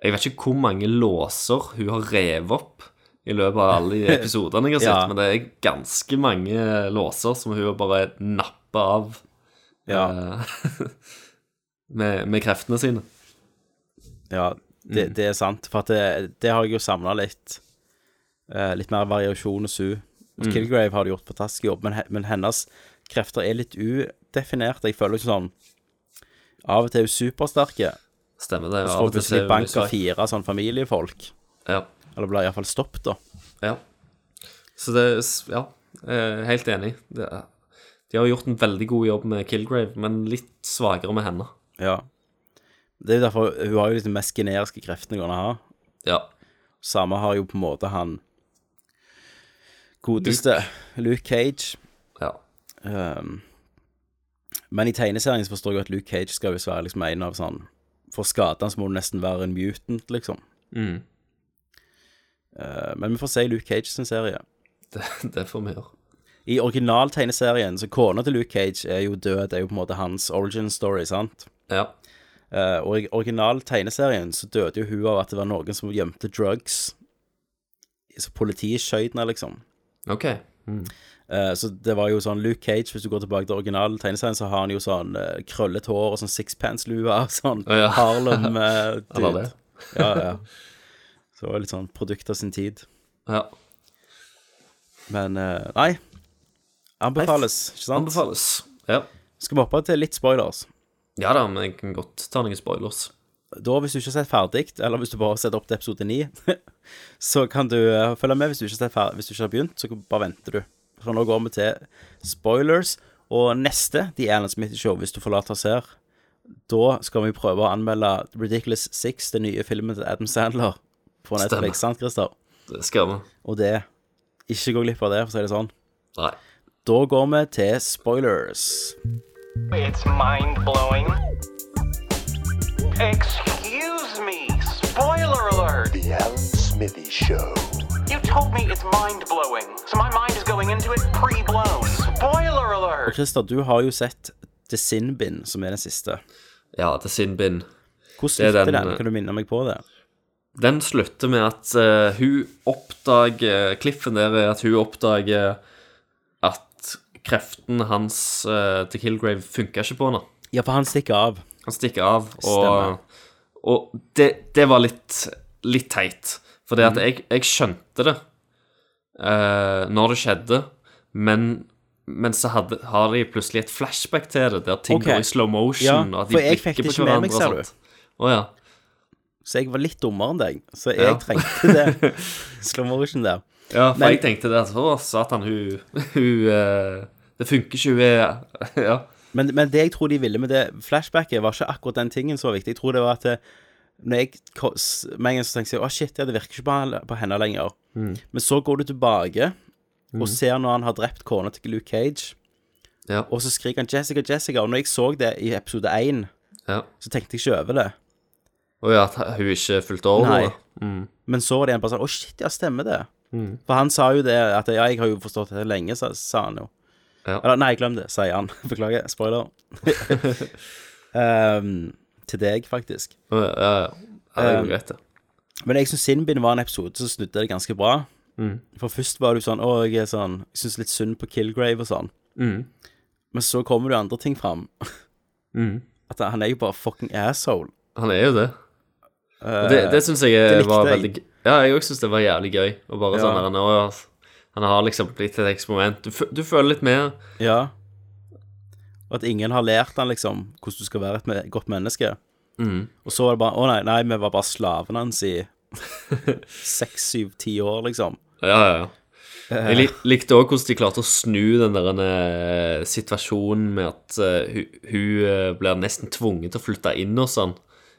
Jeg vet ikke hvor mange låser hun har revet opp i løpet av alle de *laughs* episodene jeg har sett, Ja. men det er ganske mange låser som hun bare napper av Ja. uh, *laughs* med, med kreftene sine. Ja, det, Mm. det er sant. For det, det har jeg jo samla litt. Uh, litt mer variasjon hos hun. Mm. Kilgrave har det gjort fantastisk jobb, men, men hennes krefter er litt udefinerte. Jeg føler ikke sånn Av og til er hun supersterke. Stemmer det. Og så får plutselig bank av fire sånn familiefolk. Ja. Eller blir iallfall stoppet, da. Ja. Så det Ja, jeg er helt enig. Det de har gjort en veldig god jobb med Kilgrave, men litt svakere med henne. Ja. Det er jo derfor Hun har jo de mest generiske kreftene hun kan ha. Ja. Samme har jo på en måte han godeste Luke, Cage. Ja. Um, men i tegneserien så forstår jeg at Luke Cage skal visst være liksom en av sånn For skadene så må du nesten være en mutant, liksom. Mm. Uh, men vi får se Luke Cage sin serie. Det, det får vi gjøre. I originaltegneserien, så kona til Luke Cage er jo død, det er jo på en måte hans origin story, sant? Ja. Uh, og i originaltegneserien så døde jo hun av at det var noen som gjemte drugs. Så politiet skjøt henne, liksom. OK. Mm. Eh, så det var jo sånn Luke Cage, hvis du går tilbake til originaltegneserien, så har han jo sånn uh, krøllet hår og sånn sixpence-lue og sånn Ja. Harlem *laughs* uh, det. Ja, ja. Så det var litt sånn produkt av sin tid. Ja. Men eh, nei. Anbefales, ikke sant? Anbefales. Ja. Skal vi hoppe til litt spoilers? Ja da, men jeg kan godt ta noen spoilers. Da, hvis du ikke har sett ferdig, eller hvis du bare setter opp til episode 9, *laughs* så kan du eh, følge med. Hvis du ikke har, sett ferdig, hvis du ikke har begynt, så bare venter du. For nå går vi til spoilers. Og neste The Alan Smith Show, hvis du forlater oss her, da skal vi prøve å anmelde Ridiculous Six, den nye filmen til Adam Sandler på Netflix. Sant, Christer? Det skal vi. Og det Ikke gå glipp av det, for å si det sånn. Nei. Da går vi til spoilers. It's mind blowing. Excuse me. Spoiler alert. The Alan Smithy Show. Told me it's mind blowing, so my mind is going into it pre blown. Spoiler Og alert. Christer, du har jo sett The Sin Bin, som er den siste. Ja, The Sin Bin. Hvordan Det er slutter den, den? Kan du minne meg på det? Den slutter med at uh, hun oppdager Cliffen der er at hun oppdager at kreften hans uh, til Kilgrave funker ikke på henne. Ja, for han stikker av. Han stikker av, og, og det, det var litt, litt teit. For det at Mhm. jeg, jeg skjønte det eh, når det skjedde, men, men så hadde, har de plutselig et flashback til det, der ting Ok. går i slow motion, Ja, og at de for jeg fikk blikker det på ikke med meg, ser og sånt. Å ja. Så jeg var litt dummere enn deg. Så jeg Ja. trengte det *laughs* slow motion der. Ja, for Men- jeg tenkte det at Å, satan, hun, *laughs* hun eh, Det funker ikke, hun er *laughs* Ja. Men, men det jeg tror de ville med det flashbacket, var ikke akkurat den tingen som var viktig. Jeg tror det var at det, når jeg Med en gang så tenkte jeg å shit, ja, det virker ikke på, på henne lenger. Mm. Men så går du tilbake Mm. og ser når han har drept kona til Luke Cage, Ja. og så skriker han 'Jessica, Jessica'. Og når jeg så det i episode én, Ja. så tenkte jeg ikke over det. Og ja, at hun ikke fulgte over. Nei. Mm. Men så var det en bare sånn Å, shit, ja, stemmer det? Mm. For han sa jo det at Ja, jeg har jo forstått det lenge, sa, sa han jo. Ja. Eller nei, glem det, sier han. *laughs* Beklager. Spoiler. *laughs* *laughs* um, til deg, faktisk. Ja, ja, ja. jeg Det er jo Um, det. Men jeg syns Sinbin var en episode som snudde det ganske bra. Mm. For først var du sånn Å, jeg er sånn Jeg syns litt synd på Killgrave og sånn. Mm. Men så kommer det andre ting fram. *laughs* Mm. At han er jo bare fucking asshole. Han er jo det. Uh, det det syns jeg det var jeg. veldig Ja, jeg òg syns det var jævlig gøy. Og bare Ja. sånn han, han har liksom blitt et eksperiment. Du, du føler litt mer. Ja. Og at ingen har lært han liksom hvordan du skal være et godt menneske. Mm. Og så var det bare Å nei, nei, vi var bare slavene hans i *laughs* seks, syv, ti år, liksom. Ja, ja, ja. Jeg lik, likte òg hvordan de klarte å snu den der eh, situasjonen med at uh, hun, hun eh, blir nesten tvunget til å flytte inn hos han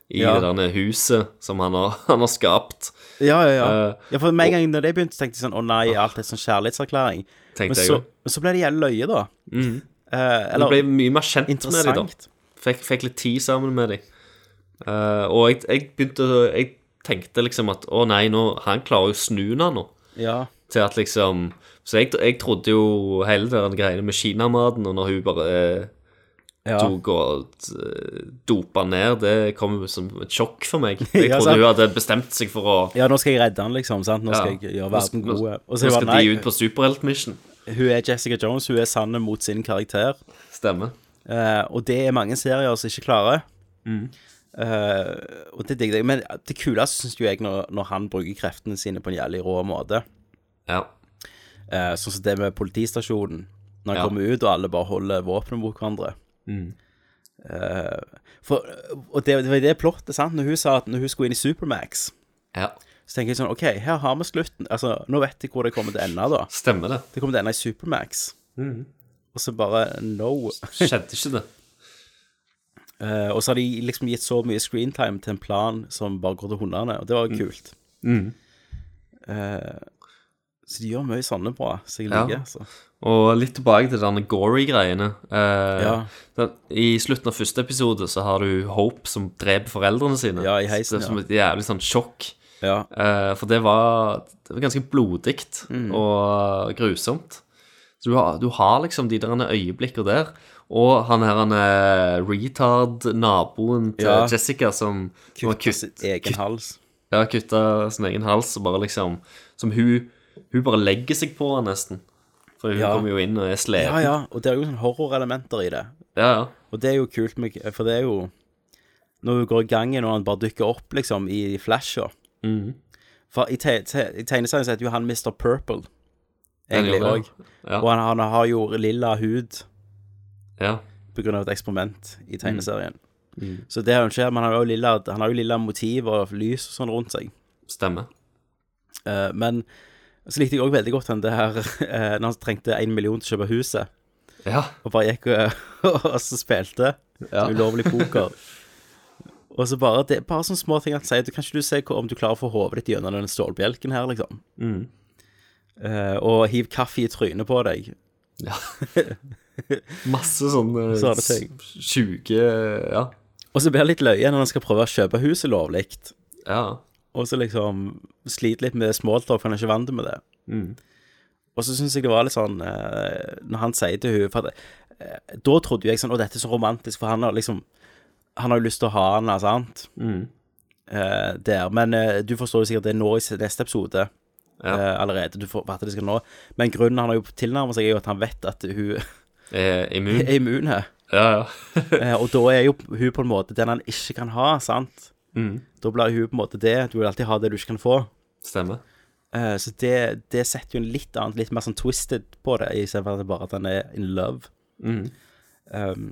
i Ja. det der huset som han har, *laughs* han har skapt. Ja, ja, ja. Ja for med en gang da det begynte, tenkte jeg sånn Å nei, alt er sånn kjærlighetserklæring. Men så, men så ble det jævlig løye, da. Mhm. Eh, Du ble mye mer kjent med dem, da. Fikk, fikk litt tid sammen med dem. Uh, og jeg, jeg begynte Jeg tenkte liksom at å nei, nå, han klarer jo å snu den nå. Ja. Til at liksom Så jeg, jeg trodde jo hele den greiene med kinamaten, og når hun bare eh, Ja. tok og uh, dopa ned, det kom jo som et sjokk for meg. *laughs* Jeg Ja, trodde hun hadde bestemt seg for å Ja, nå skal jeg redde han, liksom. sant? Nå skal Ja. jeg gjøre verden god. nå-. Og nå så er det skal bare, de ut på superheltmission. Hun er Jessica Jones, hun er sann mot sin karakter. Stemmer. Eh, og det er mange serier som ikke klarer. Mm. Eh, og det digger jeg. Men det kuleste syns jeg når, når han bruker kreftene sine på en jævlig rå måte. Ja. Eh, sånn som det med politistasjonen. Når han Ja. kommer ut, og alle bare holder våpenet mot hverandre. Mm. Eh, for, og det, det var det plottet, sant? Når hun sa at når hun skulle inn i Supermax, Ja. Så tenker jeg sånn OK, her har vi slutten. Altså, nå vet jeg hvor det kommer til å ende, da. Stemmer det. Det kommer til å ende i Supermax. Mm. Og så bare no. Skjedde ikke det. uh, *laughs* og så har de liksom gitt så mye screentime til en plan som bare går til hundene, og det var kult. Mm. Uh, så de gjør mye sånne bra, så jeg Ja. liker. Så. Og litt tilbake til denne gory-greiene. Eh, Ja. I slutten av første episode så har du Hope som dreper foreldrene sine. Ja, i heisen, Det er som et jævlig sånn sjokk. Ja. Eh, for det var, det var ganske blodig Mm. og grusomt. Så du har, du har liksom de der øyeblikkene der. Og han her han er retard-naboen til Ja. Jessica som Kutta kutt- sin egen hals. Ja, kutta sin egen hals og bare liksom Som hun Hun bare legger seg på han nesten. For hun Ja. kommer jo inn og er sliten. Ja, ja, og det er jo sånn horrorelementer i det. Ja, ja. Og det er jo kult, med, for det er jo Når hun går i gangen og han bare dukker opp, liksom, i flasher Mhm. For i, te, te, i tegneserien så heter jo han Mr. Purple, egentlig òg. ja. Og han, han har jo lilla hud Ja. på grunn av et eksperiment i tegneserien. Mm. Så det har jo ikke men han har jo lilla, han har jo lilla motiv og lys og sånn rundt seg. Stemmer. Uh, men så likte jeg òg veldig godt han det her uh, *laughs* når han trengte én million til å kjøpe huset. Ja. Og bare gikk og, *laughs* og så spilte ulovlig poker. *laughs* og så bare det er bare sånne små ting han sier. Du, kan ikke du se om du klarer å få hodet ditt gjennom den stålbjelken her, liksom? Mm. Uh, og hiv kaffe i trynet på deg. Ja. *laughs* Masse sånne Sånne sjuke Ja. Og så blir det litt løye når han skal prøve å kjøpe huset lovlig. Ja. Og så liksom sliter litt med smalltalk, for han er ikke vant med det. Mm. Og så syns jeg det var litt sånn uh, Når han sier til henne eh, Da trodde jo jeg sånn Å, dette er så romantisk, for han har liksom Han har jo lyst til å ha henne, sant? Mm. Eh, der. Men eh, du forstår jo sikkert det nå i neste episode Ja. eh, allerede. Du får, vite det skal nå. Men grunnen han har jo tilnærmet seg, er jo at han vet at hun *laughs* Er immun. *laughs* er immun her. Ja, ja. *laughs* Eh, og da er jo hun på en måte den han ikke kan ha, sant? Mm. Da blir hun på en måte det. Du vil alltid ha det du ikke kan få. Stemmer. Eh, så det, det setter jo en litt annet, litt mer sånn twisted på det, istedenfor bare at han er in love. Mm. Um,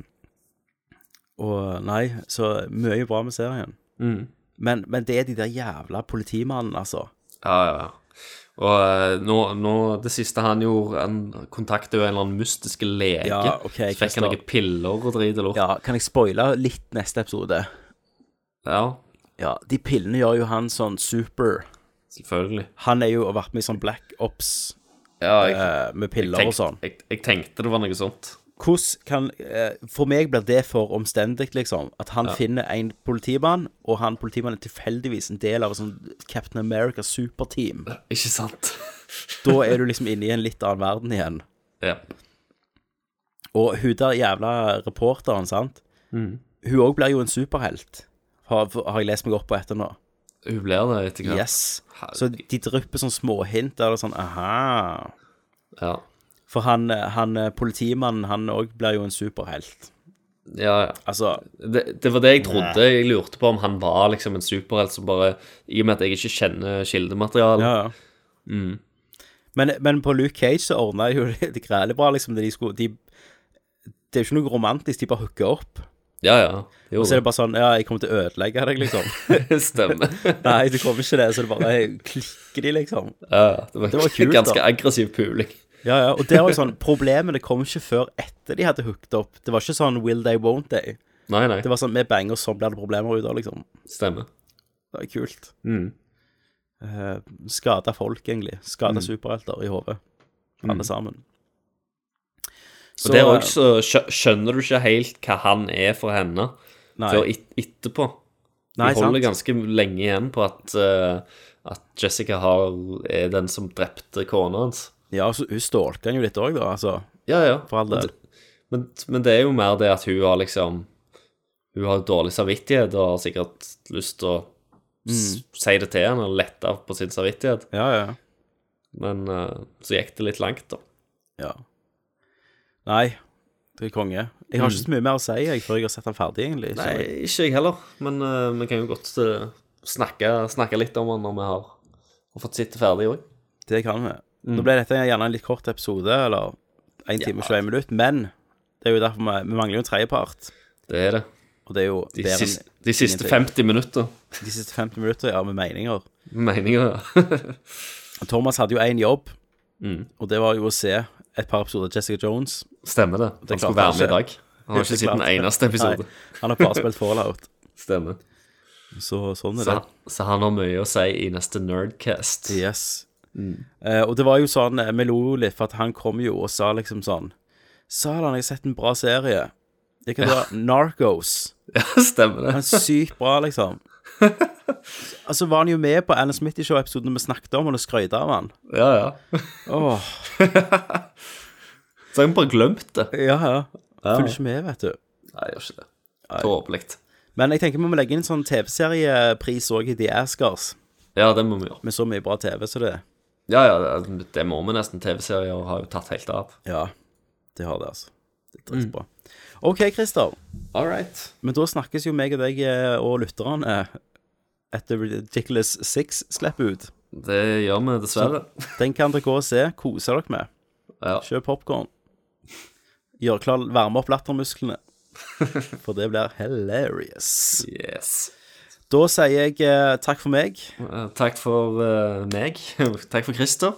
og nei, så mye bra med serien. Mm. Men, men det er de der jævla politimannene, altså. Ja, ja, ja. Og eh, nå, nå, det siste han gjorde Han kontaktet jo en eller annen mystiske lege. Ja, ok, så fikk han noen piller og drit og lort. Ja, kan jeg spoile litt neste episode? Ja, Ja, de pillene gjør jo han sånn super. selvfølgelig. Han er jo og vært med i sånn Black Ops Ja, jeg, uh, med piller jeg, og sånn. jeg, jeg tenkte det var noe sånt. Hvordan kan eh, For meg blir det for omstendig, liksom. At han Ja. finner en politimann, og han politimannen er tilfeldigvis en del av et sånn Captain America superteam. Ikke sant? *laughs* Da er du liksom inne i en litt annen verden igjen. Ja. Og hun der jævla reporteren, sant. Mm. Hun òg blir jo en superhelt, har, har jeg lest meg opp på etter nå. Hun blir det etter hvert. Yes. Så de drypper sånn småhint der det er sånn aha. Ja. For han, han eh, politimannen, han òg blir jo en superhelt. Ja, ja. Altså Det, det var det jeg trodde. Jeg lurte på om han var liksom en superhelt som bare I og med at jeg ikke kjenner kildematerialet. Ja, ja. Mm. Men, men på Luke Cage så ordna jo *laughs* det, det grælig bra, liksom. Det, de skulle, de, det er jo ikke noe romantisk, de bare hooker opp. Ja, ja. Jo, Og så er det bare sånn Ja, jeg kommer til å ødelegge deg, liksom. *laughs* Stemmer. *laughs* Nei, det kommer ikke det. Så det bare klikker de, liksom. Ja, ja. Det var, Det var kult, ganske da. aggressiv puling. Ja, ja. Og det var jo sånn Problemene kom ikke før etter de hadde hooked opp. Det var ikke sånn will they, won't they. Nei, nei. Det var sånn vi banger, så blir det problemer ut av, liksom. Stemmer. Det er kult. Mm. Uh, skada folk, egentlig. Skada Mm. superhelter i hodet. Alle Mm. sammen. Og der òg så skjønner du ikke helt hva han er for henne Nei. før et, etterpå. De Nei, holder sant. ganske lenge igjen på at, uh, at Jessica har, er den som drepte kona hans. Ja, så hun stalker han jo litt òg, da. Altså, Ja, ja. for all del. Men, men det er jo mer det at hun har liksom Hun har dårlig samvittighet og har sikkert lyst til å mm. si det til henne og lette på sin samvittighet. Ja, ja. Men eh, så gikk det litt langt, da. Ja. Nei, det er konge. Jeg har ikke så mye mer å si jeg, før jeg har sett den ferdig, egentlig. Nei, ikke jeg heller. Men uh, vi kan jo godt eh, snakke, snakke litt om den når vi har, har fått sitte ferdig òg. Det kan vi. Mm. Nå ble dette gjerne en litt kort episode, eller 1 time og 21 minutter, men det er jo derfor vi, vi mangler jo en tredjepart. Det er det. Og det er jo De, bedre enn siste, de siste 50 minutter. De siste 50 minutter, ja, med meninger. Meninger, ja. *laughs* Thomas hadde jo én jobb, Mm. og det var jo å se et par episoder av Jessica Jones. Stemmer det. Det Han skulle være med i dag. Han har ikke sett en eneste episode. Nei, han har bare spilt Fallout. *laughs* Stemmer. Så sånn er Så, det. så han har mye å si i neste Nerdcast. Yes. Mm. Eh, og det var jo sånn, vi lo litt, for at han kom jo og sa liksom sånn Satan, jeg har sett en bra serie. Det kan være Narcos. *laughs* Ja, stemmer det. Han er sykt bra, liksom. *laughs* Altså var han jo med på Alan i Show-episoden vi snakket om, og det skrøyte av han. Ja, ja. Oh. Så jeg bare glemt det. ja, ja. Ja. Følger ikke med, vet du. Nei, jeg gjør ikke det. Tåpelig. Men jeg tenker vi må legge inn en sånn TV-seriepris òg i The Askers. Ja, det må vi gjøre. Med så mye bra TV som det er. Ja, ja, det, må vi nesten. TV-serier har jo tatt helt av. Ja, det har det, altså. Det er dritbra. OK, Christer. All right. Men da snakkes jo meg og deg eh, og lytterne etter Ridiculous Six slipper ut. Det gjør vi dessverre. Den kan dere gå og se. Kose dere med. Ja. Kjøp popkorn. Gjør klar, varme opp lattermusklene. *laughs* For det blir hilarious. Yes. Da sier jeg eh, takk for meg. Eh, Takk for eh, meg. *laughs* Takk for Christer.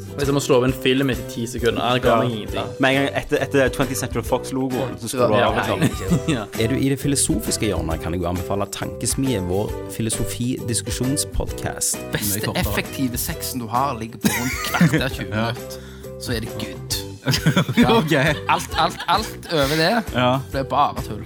Hvis jeg må slå opp en film etter ti sekunder, det ga meg ingenting. Med en gang etter, etter 20 Central Fox-logoen, så skal du ha *laughs* ja. Er du i det filosofiske hjørnet, kan jeg jo anbefale Tankesmie, vår filosofi-diskusjonspodkast. beste effektive sexen du har, ligger på rundt kvarter 20 *laughs* minutter. Så er det good. *laughs* Ja. Alt, alt, alt over det Ja. blir bare tull.